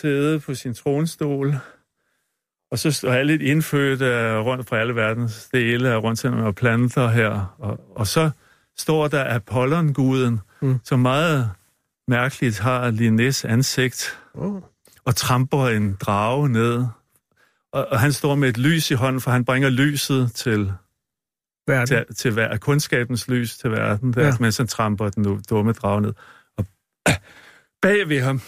sidde på sin tronstol, og så står alle indfødte er rundt fra alle verdens dele, rundt til nogle planter her. Og, og så står der Apollon-guden, Mm. som meget mærkeligt har Linnés ansigt Oh. og tramper en drage ned. Og, og han står med et lys i hånden, for han bringer lyset til, Verden. til, til ver- kundskabens lys til verden, der, Ja. mens han tramper den nu dumme drage ned. Og bag ved ham,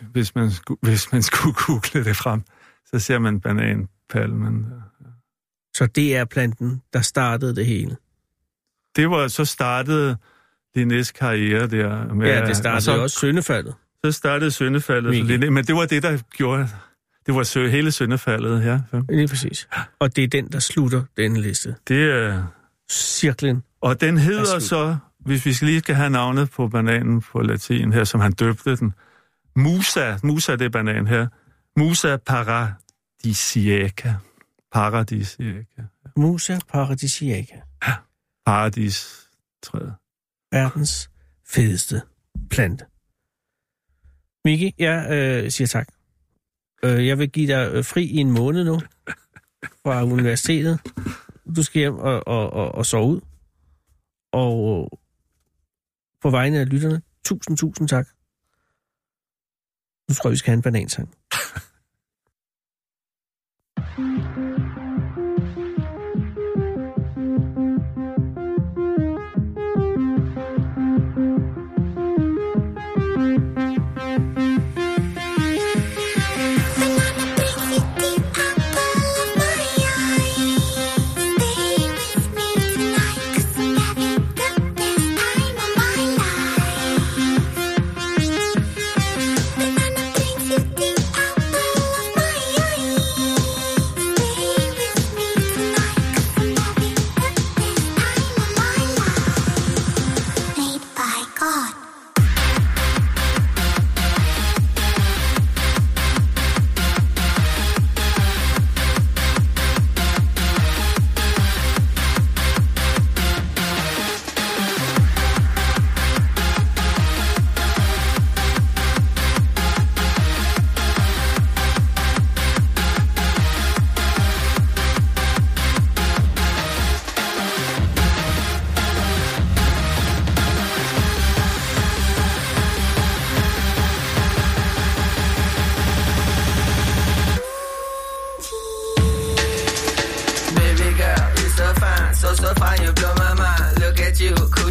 hvis man, hvis man skulle google det frem, så ser man bananpalmen. Så det er planten, der startede det hele. Det var, så startede Linnés karriere der. Med, Ja, det startede og så, så... også syndefaldet. Så startede syndefaldet. for. Linné, men det var det, der gjorde... Det var sø, hele syndefaldet, ja. Lige præcis. Og det er den, der slutter denne liste. Det er... Cirklen. Og den hedder så, hvis vi skal lige skal have navnet på bananen på latin her, som han døbte den, Musa, Musa det er banan her, Musa paradisiaca. Paradisiaca. Musa paradisiaca. Paradistræet. Verdens fedeste plante. Miki, jeg øh, siger tak. Øh, jeg vil give dig øh, fri i en måned nu fra universitetet. Du skal hjem og, og, og, og sove ud. Og på vegne af lytterne, tusind, tusind tak. Nu tror jeg, vi skal have en banansang.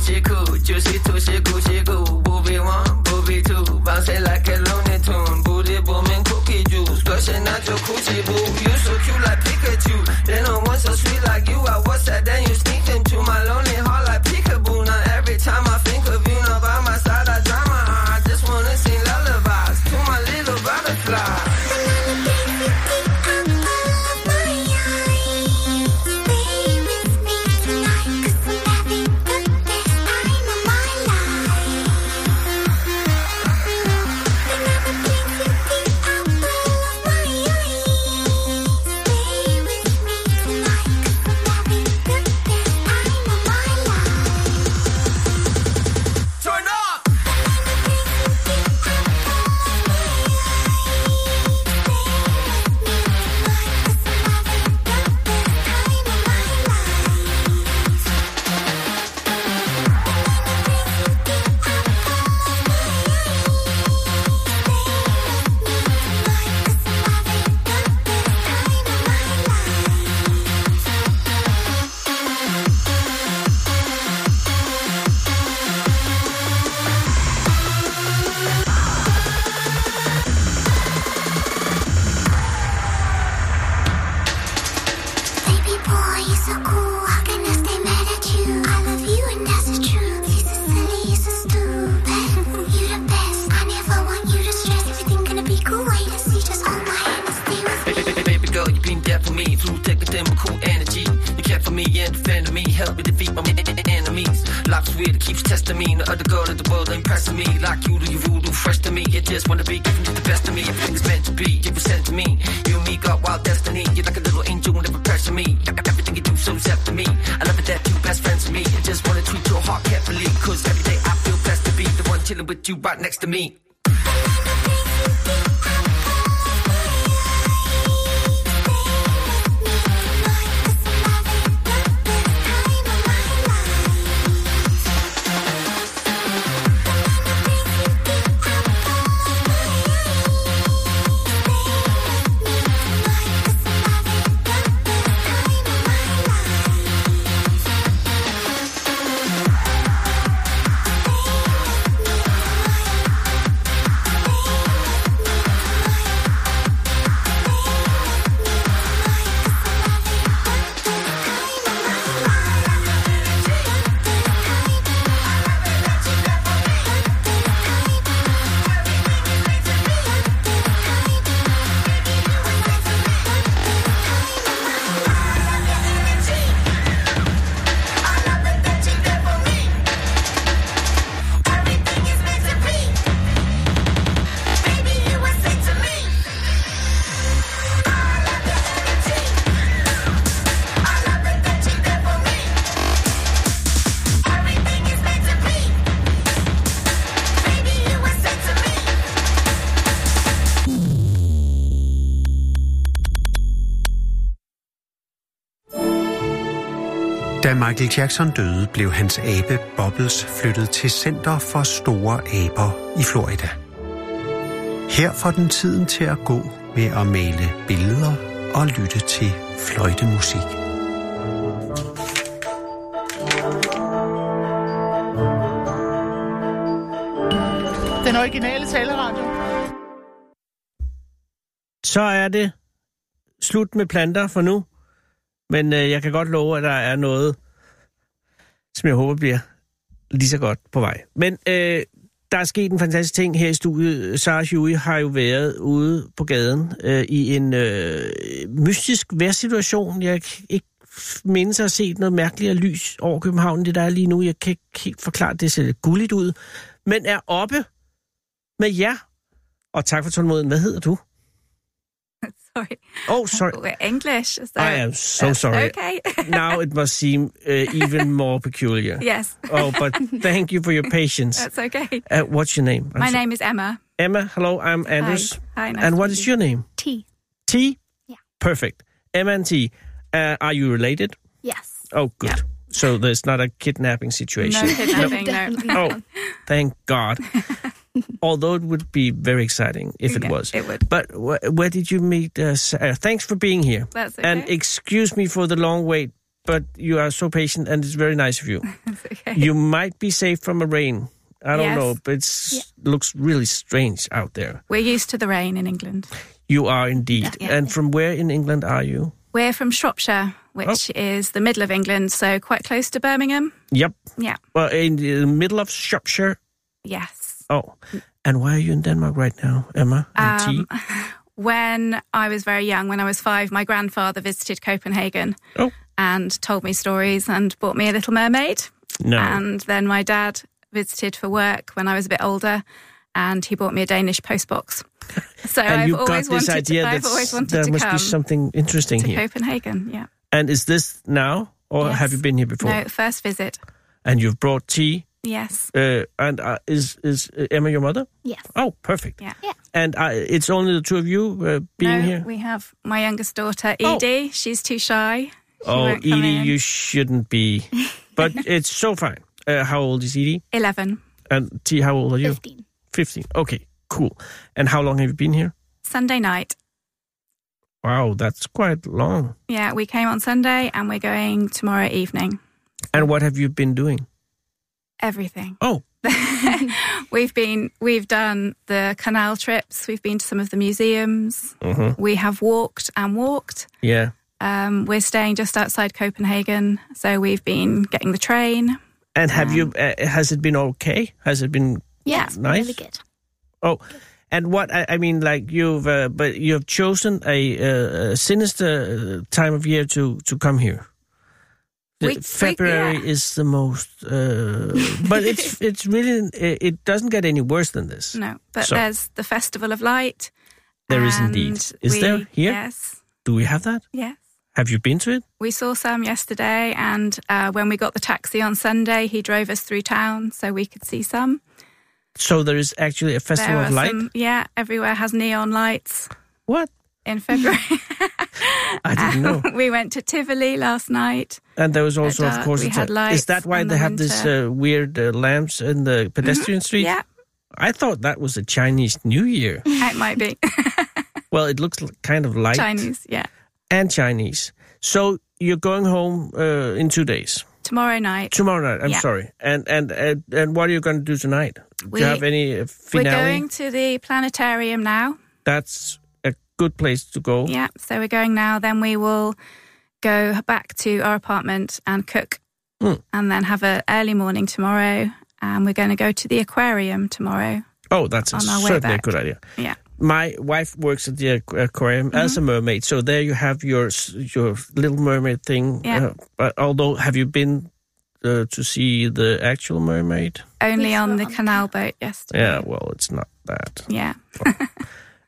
she cool, juicy too, she cool, she cool. Booby one, booby two, bouncing like a Looney Tune. Booty booming, cookie juice, gushing out your coochie. Chemical energy. You care for me and defend me, help me defeat my enemies. Life's weird, it keeps testing me. No other girl in the world impressing me. Like you do, you rule, voodoo, fresh to me. You just wanna be giving you the best of me. Everything's meant to be, you were sent to me. You and me got wild destiny. You're like a little angel, never pressure me. Everything you do so to me. I love it that you best friends with me. I just wanna treat your heart carefully. Cause every day I feel blessed to be the one chilling with you right next to me. Michael Jackson døde, blev hans abe Bobbles flyttet til Center for Store Aber i Florida. Her får den tiden til at gå med at male billeder og lytte til fløjtemusik. Den originale taleradio. Så er det slut med planter for nu. Men øh, jeg kan godt love, at der er noget, som jeg håber bliver lige så godt på vej. Men øh, der er sket en fantastisk ting her i studiet. Sarah Huey har jo været ude på gaden øh, i en øh, mystisk vejrsituation. Jeg kan ikke mindes at have set noget mærkeligt lys over København, det der er lige nu. Jeg kan ikke helt forklare, det ser lidt gulligt ud. Men er oppe med jer. Og tak for tålmodigheden. Hvad hedder du? Sorry. Oh, sorry. We're English. So I am so that's sorry. Okay. now it must seem uh, even more peculiar. yes. Oh, but thank you for your patience. That's okay. Uh, what's your name? I'm My so- name is Emma. Emma. Hello, I'm Anders. Hi. Nice and to what meet is you. your name? T. T? Yeah. Perfect. Emma and T. Uh, are you related? Yes. Oh, good. So there's not a kidnapping situation. No kidnapping, no. Definitely Oh, thank God. Although it would be very exciting if it Yeah, was. it would. But wh- where did you meet? Uh, Sarah? thanks for being here. That's okay. And excuse me for the long wait, but you are so patient and it's very nice of you. That's okay. you might be safe from a rain. I don't Yes. know, but it looks really strange out there. We're used to the rain in England. You are indeed. Yeah. And from where in England are you? We're from Shropshire, which is the middle of England, so quite close to Birmingham. Yep. Yeah. Well, in the middle of Shropshire. Yes. Oh. And why are you in Denmark right now, Emma? Um, when I was very young, when I was five, my grandfather visited Copenhagen Oh. and told me stories and bought me a Little Mermaid. No. And then my dad visited for work when I was a bit older, and he bought me a Danish postbox. So I've always wanted to, I've always wanted there to must be something interesting to here. Copenhagen. Yeah. And is this now, or Yes. have you been here before? No, first visit. And you've brought tea. Yes. Uh, and uh, is is uh, Emma your mother? Yes. Oh, perfect. Yeah. And uh, it's only the two of you uh, being no, here. we have my youngest daughter, Oh. Edie. She's too shy. She oh, Edie, in. you shouldn't be. But it's so fine. Uh, how old is Edie? 11. And T, how old are you? 15. 15. Okay, cool. And how long have you been here? Sunday night. Wow, that's quite long. Yeah, we came on Sunday and we're going tomorrow evening. And what have you been doing? Everything. Oh, we've been we've done the canal trips, we've been to some of the museums. mhm. We have walked and walked. yeah. Um, we're staying just outside Copenhagen, so we've been getting the train. And have you? Uh, has it been okay? Has it been Yes. Nice. Really good. Oh, And what I, I mean, like you've, uh, but you have chosen a, uh, a sinister uh, time of year to to come here. The We- we- February yeah. is the most, uh, but it's it's really it, it doesn't get any worse than this. No, but So- there's the Festival of Light. There is indeed. Is we- there here? Yes, Do we have that? yes. Have you been to it? We saw Sam yesterday, and uh, when we got the taxi on Sunday, he drove us through town so we could see some. So there is actually a festival of light. some- yeah, everywhere has neon lights What? In February. I didn't know. we went to Tivoli last night. And there was also, of course, we had lights is that why they the have this winter. uh, weird uh, lamps in the pedestrian street? Yeah, I thought that was a Chinese New Year. it might be well, it looks kind of light Chinese. Yeah, and Chinese. So you're going home uh, in two days. tomorrow night. Tomorrow night. I'm Yeah. sorry. And and and, and what are you going to do tonight? do We- you have any uh, We're going to the planetarium now. That's good place to go. Yeah, so we're going now. Then we will go back to our apartment and cook, Hmm. and then have an early morning tomorrow. And we're going to go to the aquarium tomorrow. Oh, that's a, On our certainly a good idea. Yeah. My wife works at the aqu- aquarium as a mermaid, so there you have your your little mermaid thing. Yeah. Uh, but although, have you been uh, to see the actual mermaid? Only on the on the canal boat yesterday. Yeah, well, it's not that. Yeah.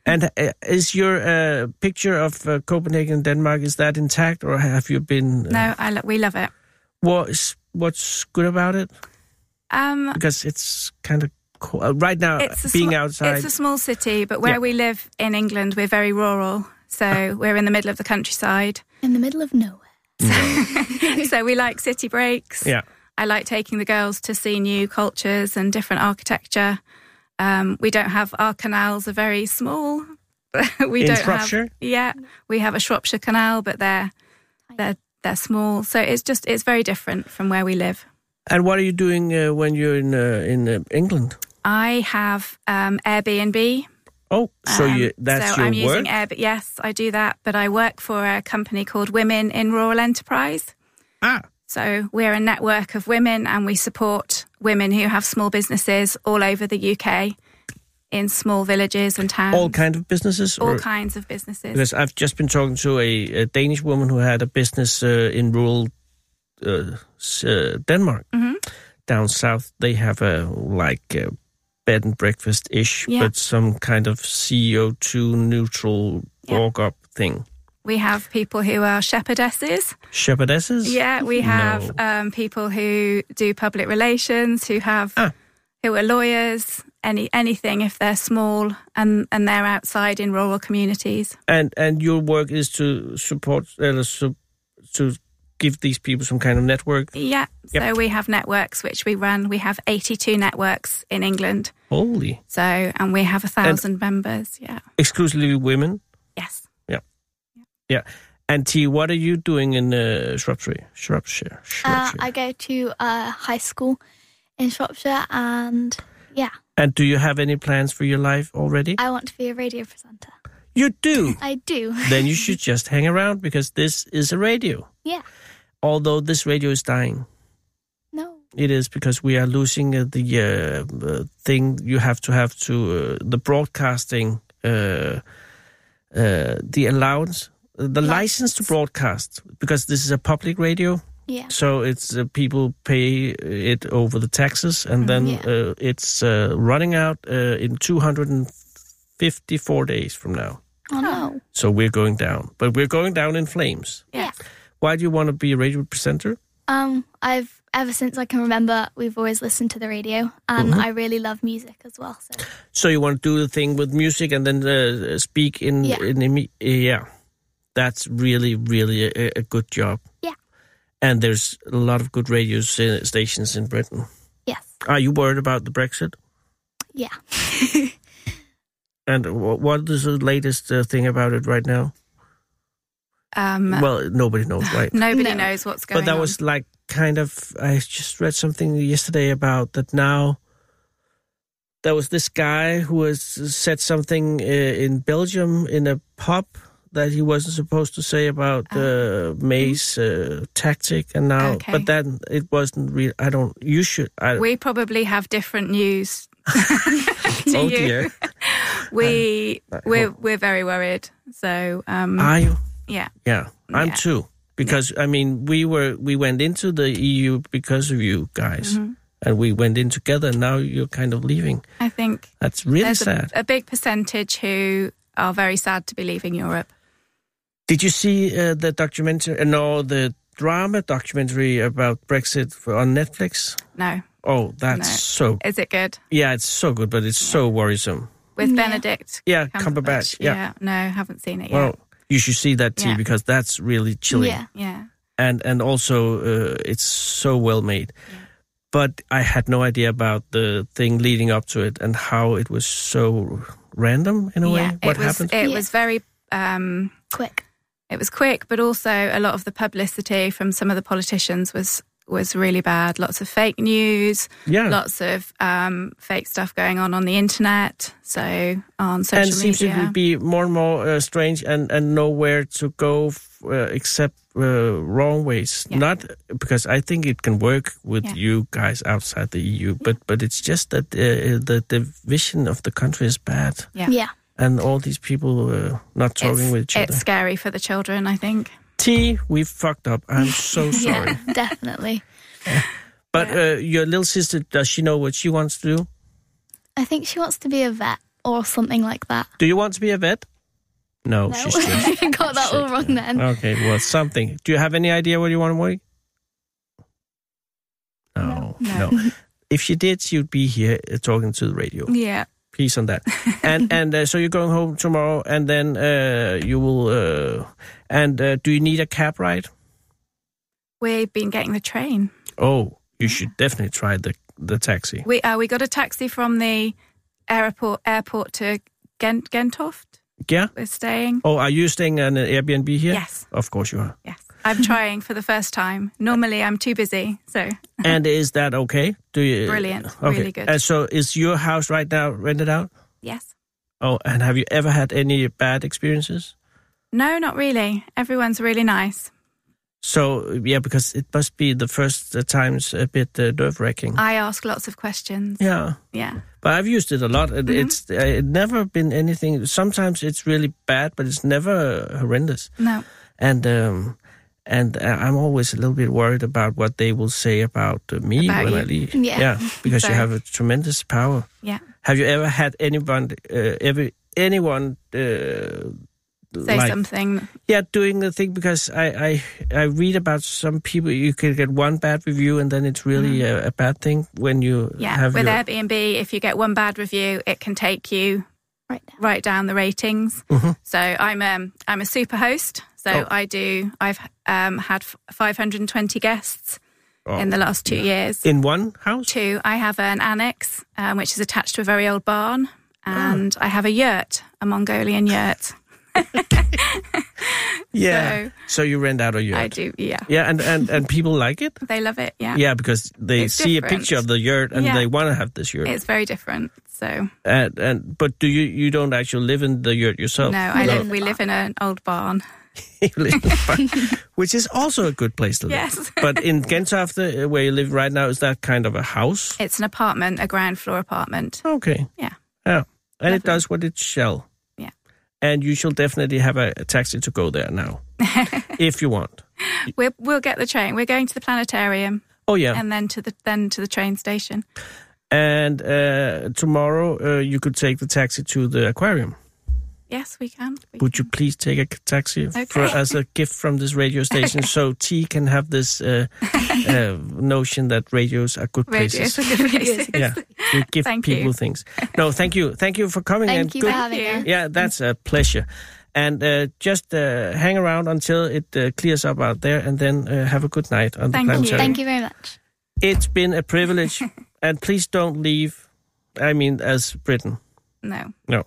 And uh, is your uh, picture of uh, Copenhagen, Denmark, is that intact, or have you been? Uh, No, I lo- we love it. What's what's good about it? Um, Because it's kind of cool. Uh, right now, it's a being sma- outside. It's a small city, but where Yeah. we live in England, we're very rural. So we're in the middle of the countryside. In the middle of nowhere. so we like city breaks. yeah. I like taking the girls to see new cultures and different architecture. Um, we don't have our canals are very small. we In don't Shropshire? have yeah. We have a Shropshire canal, but they're they're they're small. So it's just it's very different from where we live. And what are you doing uh, when you're in uh, in uh, England? I have um, Airbnb. Oh, so Um, you that's so your I'm work. using Airbnb. Yes, I do that. But I work for a company called Women in Rural Enterprise. ah, So we're a network of women, and we support women who have small businesses all over the UK, in small villages and towns. all kind of businesses. all or- kinds of businesses. Because I've just been talking to a, a Danish woman who had a business uh, in rural uh, uh, Denmark. Mhm. Down south, they have a like a bed and breakfast ish, Yeah. but some kind of CO two neutral Yeah. walk up thing. We have people who are shepherdesses. Shepherdesses. Yeah, we have No. um, people who do public relations, who have Ah. who are lawyers. Any anything if they're small and and they're outside in rural communities. And and your work is to support uh, to give these people some kind of network. Yeah. Yep. So we have networks which we run. We have 82 networks in England. Holy, So and we have a thousand members. Yeah. exclusively women. Yes. Yeah. And T, what are you doing in uh, Shropshire? Shropshire. Uh, I go to uh, high school in Shropshire, and yeah, and do you have any plans for your life already? I want to be a radio presenter. you do. I do. then you should just hang around because this is a radio. yeah. Although this radio is dying. No. It is because we are losing uh, the uh, uh, thing you have to have to uh, the broadcasting, uh, uh, the allowance, uh, the license to broadcast because this is a public radio. Yeah. So it's uh, people pay it over the taxes, and then Yeah. uh, it's uh, running out uh, in 254 days from now. Oh no. So we're going down, but we're going down in flames. Yeah. Why do you want to be a radio presenter? Um, I've ever since I can remember, we've always listened to the radio, and I really love music as well. So So you want to do the thing with music and then uh, speak in Yeah. in imi- yeah. That's really really a, a good job. Yeah. And there's a lot of good radio stations in Britain. yes, Are you worried about the Brexit? yeah. And what is the latest uh, thing about it right now? Um, Well, nobody knows, right? nobody No. knows what's going on. but that on. was like kind of. I just read something yesterday about that. Now there was this guy who has said something uh, in Belgium in a pub that he wasn't supposed to say about uh, May's uh, tactic, and now, Okay. but then it wasn't real. I don't. You should. I, we probably have different news to oh you. dear. We we're we're very worried. So um, Are you? yeah, Yeah, I'm Yeah. too. Because I mean, we were we went into the EU because of you guys, Mm-hmm. and we went in together. And now you're kind of leaving. I think That's really there's a, sad. a big percentage who are very sad to be leaving Europe. Did you see uh, the documentary? Uh, no, the drama documentary about Brexit for, on Netflix. No, Oh, that's No. so. is it good Yeah, it's so good, but it's so worrisome. with Yeah. Benedict? Yeah, Cumberbatch. Yeah. no, haven't seen it yet. Well, you should see that too Yeah. because that's really chilling. Yeah. yeah, and and also uh, it's so well made. But I had no idea about the thing leading up to it and how it was so random in a way. What it was happened? it Yeah. was very um, Quick. It was quick, but also a lot of the publicity from some of the politicians was was really bad. Lots of fake news, yeah, lots of um, fake stuff going on on the internet. So on social and it seems media, to be more and more uh, strange and and nowhere to go f- uh, except uh, wrong ways. Yeah. Not because I think it can work with Yeah. you guys outside the EU, but but it's just that uh, the vision of the country is bad, Yeah. Yeah. And all these people uh, not talking it's, with each it's other. scary for the children. I think. T, we fucked up. I'm so sorry. Yeah, definitely. But uh, your little sister, does she know what she wants to do? I think she wants to be a vet or something like that. Do you want to be a vet? No, No, she's just. got that all wrong then. Okay, well, something. Do you have any idea what you want to work? No, no. No. If she did, she would be here uh, talking to the radio. Yeah. Peace on that. And and uh, so you're going home tomorrow, and then uh, you will. Uh, and uh, do you need a cab ride? We've been getting the train. Oh, you should definitely try the the taxi. We uh, we got a taxi from the airport airport to Gent, Gentoft. Yeah. We're staying. Oh, are you staying on an Airbnb here? Yes. Of course you are. Yes, I'm trying for the first time. Normally, I'm too busy. So and is that okay? Do you? Brilliant. Okay. Really good. And so, is your house right now rented out? yes. Oh, and have you ever had any bad experiences? No, not really. Everyone's really nice. So yeah, because it must be the first uh, times a bit uh, nerve wracking. I ask lots of questions. yeah, Yeah. but I've used it a lot. and Mm-hmm. It's uh, it never been anything. Sometimes it's really bad, but it's never horrendous. No. And um, and uh, I'm always a little bit worried about what they will say about uh, me About when you. I leave. Yeah. because you have a tremendous power. Yeah. Have you ever had anyone, uh, ever anyone, uh, Say like, something. yeah, doing the thing? Because I, I, I read about some people. You can get one bad review, and then it's really a, a bad thing when you Mm-hmm. Yeah. have With your. Airbnb, if you get one bad review, it can take you Right now. right down the ratings. So I'm um I'm a super host. So. Oh. I do. I've um had 520 guests Oh, in the last two years. in one house. Two. I have an annex um, which is attached to a very old barn, Oh. and I have a yurt, a Mongolian yurt. Yeah. So- So, you rent out a yurt. I do. Yeah. Yeah, and, and, and people like it. They love it. Yeah. Yeah, because they It's see different. a picture of the yurt and Yeah. they want to have this yurt. It's very different. So And, and but do you you don't actually live in the yurt yourself? no, I No. live. We live in an old barn. You live in the park, which is also a good place to live. Yes. but in Gentofte, uh, where you live right now, is that kind of a house? It's an apartment, a ground floor apartment. Okay. Yeah. Yeah. And it does what it shall. Yeah. And you shall definitely have a, a taxi to go there now, if you want. We'll we'll get the train. We're going to the planetarium Oh yeah. and then to the then to the train station. And uh, tomorrow uh, you could take the taxi to the aquarium. Yes, we can. We Would you please take a taxi for, as a gift from this radio station, so T can have this uh, uh, notion that radios are good Radios places. are good places. yeah, you give Thank people you. things. No, thank you, thank you for coming. and Thank you good, for having you. us. Yeah, that's a pleasure. And uh, just uh, hang around until it uh, clears up out there, and then uh, have a good night on Thank the you. planetarium. Thank you very much. It's been a privilege, and please don't leave. I mean, as Britain. No. No,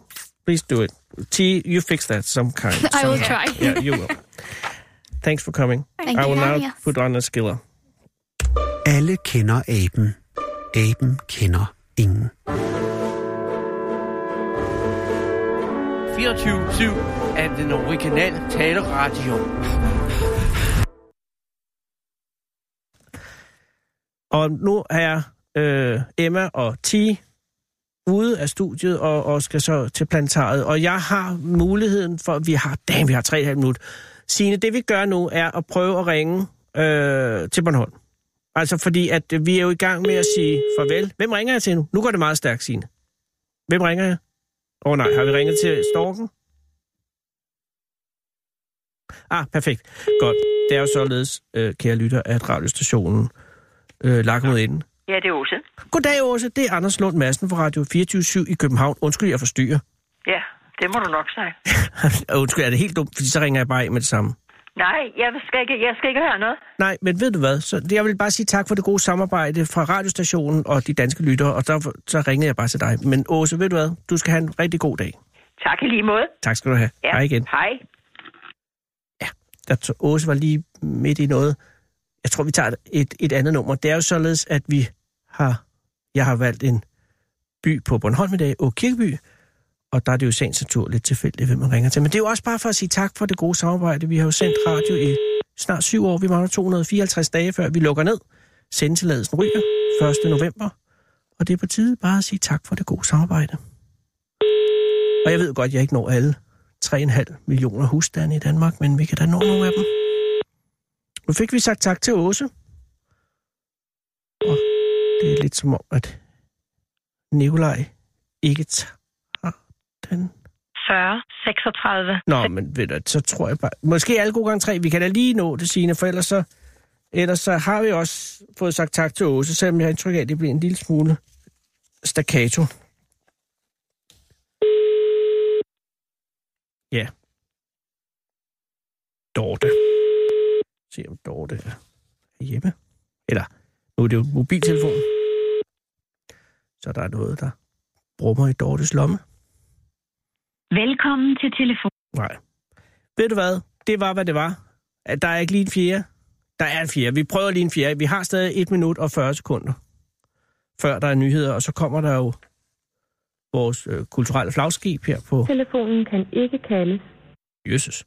please do it. T, you fix that some kind. I will somehow. try. Yeah, you will. Thanks for coming. Thank I you will for now us. put on a skiller. Alle kender aben. Aben kender ingen. 24-7 er den originale taleradio. Og nu er øh, Emma og T ude af studiet og, og skal så til planetariet. Og jeg har muligheden for, vi har, damn, vi har tre halv minut. Signe, det vi gør nu er at prøve at ringe øh, til Bornholm. Altså fordi, at vi er jo i gang med at sige farvel. Hvem ringer jeg til nu? Nu går det meget stærkt, Signe. Hvem ringer jeg? Åh oh, nej, har vi ringet til Storken? Ah, perfekt. Godt. Det er jo således, øh, kære lytter, at radiostationen øh, lagt mod inden. Ja, det er Åse. Goddag, Åse. Det er Anders Lund Madsen fra Radio 24 i København. Undskyld, jeg forstyrrer. Ja, det må du nok sige. Undskyld, er det helt dumt, fordi så ringer jeg bare af med det samme. Nej, jeg skal ikke, jeg skal ikke høre noget. Nej, men ved du hvad? Så jeg vil bare sige tak for det gode samarbejde fra radiostationen og de danske lyttere, og der, så ringede jeg bare til dig. Men Åse, ved du hvad? Du skal have en rigtig god dag. Tak i lige måde. Tak skal du have. Ja. Hej igen. Hej. Der, t- Åse var lige midt i noget. Jeg tror, vi tager et, et andet nummer. Det er jo således, at vi har... Jeg har valgt en by på Bornholm i dag, Å Kirkeby, og der er det jo sagens natur lidt tilfældigt, hvem man ringer til. Men det er jo også bare for at sige tak for det gode samarbejde. Vi har jo sendt radio i snart syv år. Vi mangler 254 dage, før vi lukker ned. Sendtilladelsen ryger 1. november. Og det er på tide bare at sige tak for det gode samarbejde. Og jeg ved godt, at jeg ikke når alle 3,5 millioner husstande i Danmark, men vi kan da nå nogle af dem. Nu fik vi sagt tak til Åse. Og det er lidt som om, at Nikolaj ikke tager den. 40, 36. Nå, men ved du, så tror jeg bare... Måske alle gode gange tre. Vi kan da lige nå det, Signe, for ellers så, ellers så har vi også fået sagt tak til Åse, selvom jeg har indtryk af, at det bliver en lille smule staccato. Ja. Dorte. Se om Dorte er hjemme. Eller, nu er det jo mobiltelefon. Så der er noget, der brummer i Dortes lomme. Velkommen til telefon. Nej. Ved du hvad? Det var, hvad det var. At Der er ikke lige en fjerde. Der er en fjerde. Vi prøver lige en fjerde. Vi har stadig 1 minut og 40 sekunder, før der er nyheder. Og så kommer der jo vores øh, kulturelle flagskib her på Telefonen kan ikke kaldes. Jesus.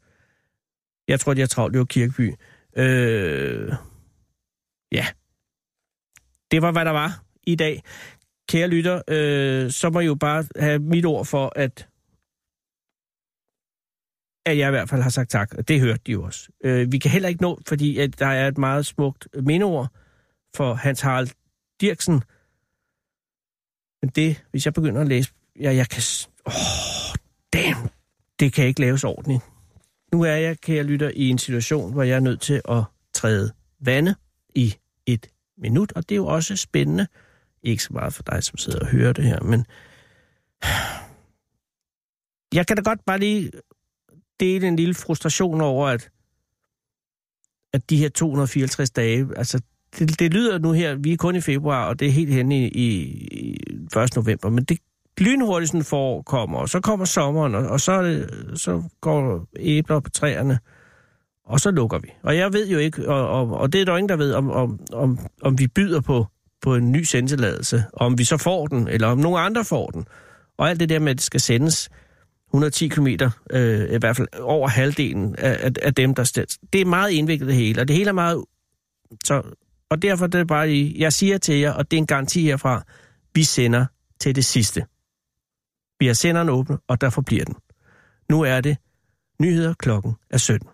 Jeg tror, de har travlt, det var Kirkeby. Øh, ja. Det var, hvad der var i dag. Kære lytter, øh, så må I jo bare have mit ord for, at at jeg i hvert fald har sagt tak, og det hørte de jo også. Øh, vi kan heller ikke nå, fordi at der er et meget smukt mindeord for Hans Harald Dirksen. Men det, hvis jeg begynder at læse, ja, jeg kan... Åh, oh, damn, det kan ikke laves ordentligt. Nu er jeg, kære lytter, i en situation, hvor jeg er nødt til at træde vande i et minut, og det er jo også spændende. Ikke så meget for dig, som sidder og hører det her, men... Jeg kan da godt bare lige dele en lille frustration over, at, at de her 254 dage, altså det, det lyder nu her, vi er kun i februar, og det er helt hen i, i, 1. november, men det lynhurtigt sådan forår kommer, og så kommer sommeren, og, og så, er det, så går æbler på træerne, og så lukker vi. Og jeg ved jo ikke, og, og, og det er der jo ingen, der ved, om, om, om, om vi byder på, på en ny sendtilladelse, om vi så får den, eller om nogen andre får den. Og alt det der med, at det skal sendes 110 km, øh, i hvert fald over halvdelen af, af, af dem, der sted. Det er meget indviklet det hele, og det hele er meget... Så, og derfor det er bare lige, jeg siger til jer, og det er en garanti herfra, vi sender til det sidste. Vi har senderen åbne, og derfor bliver den. Nu er det nyheder klokken er 17.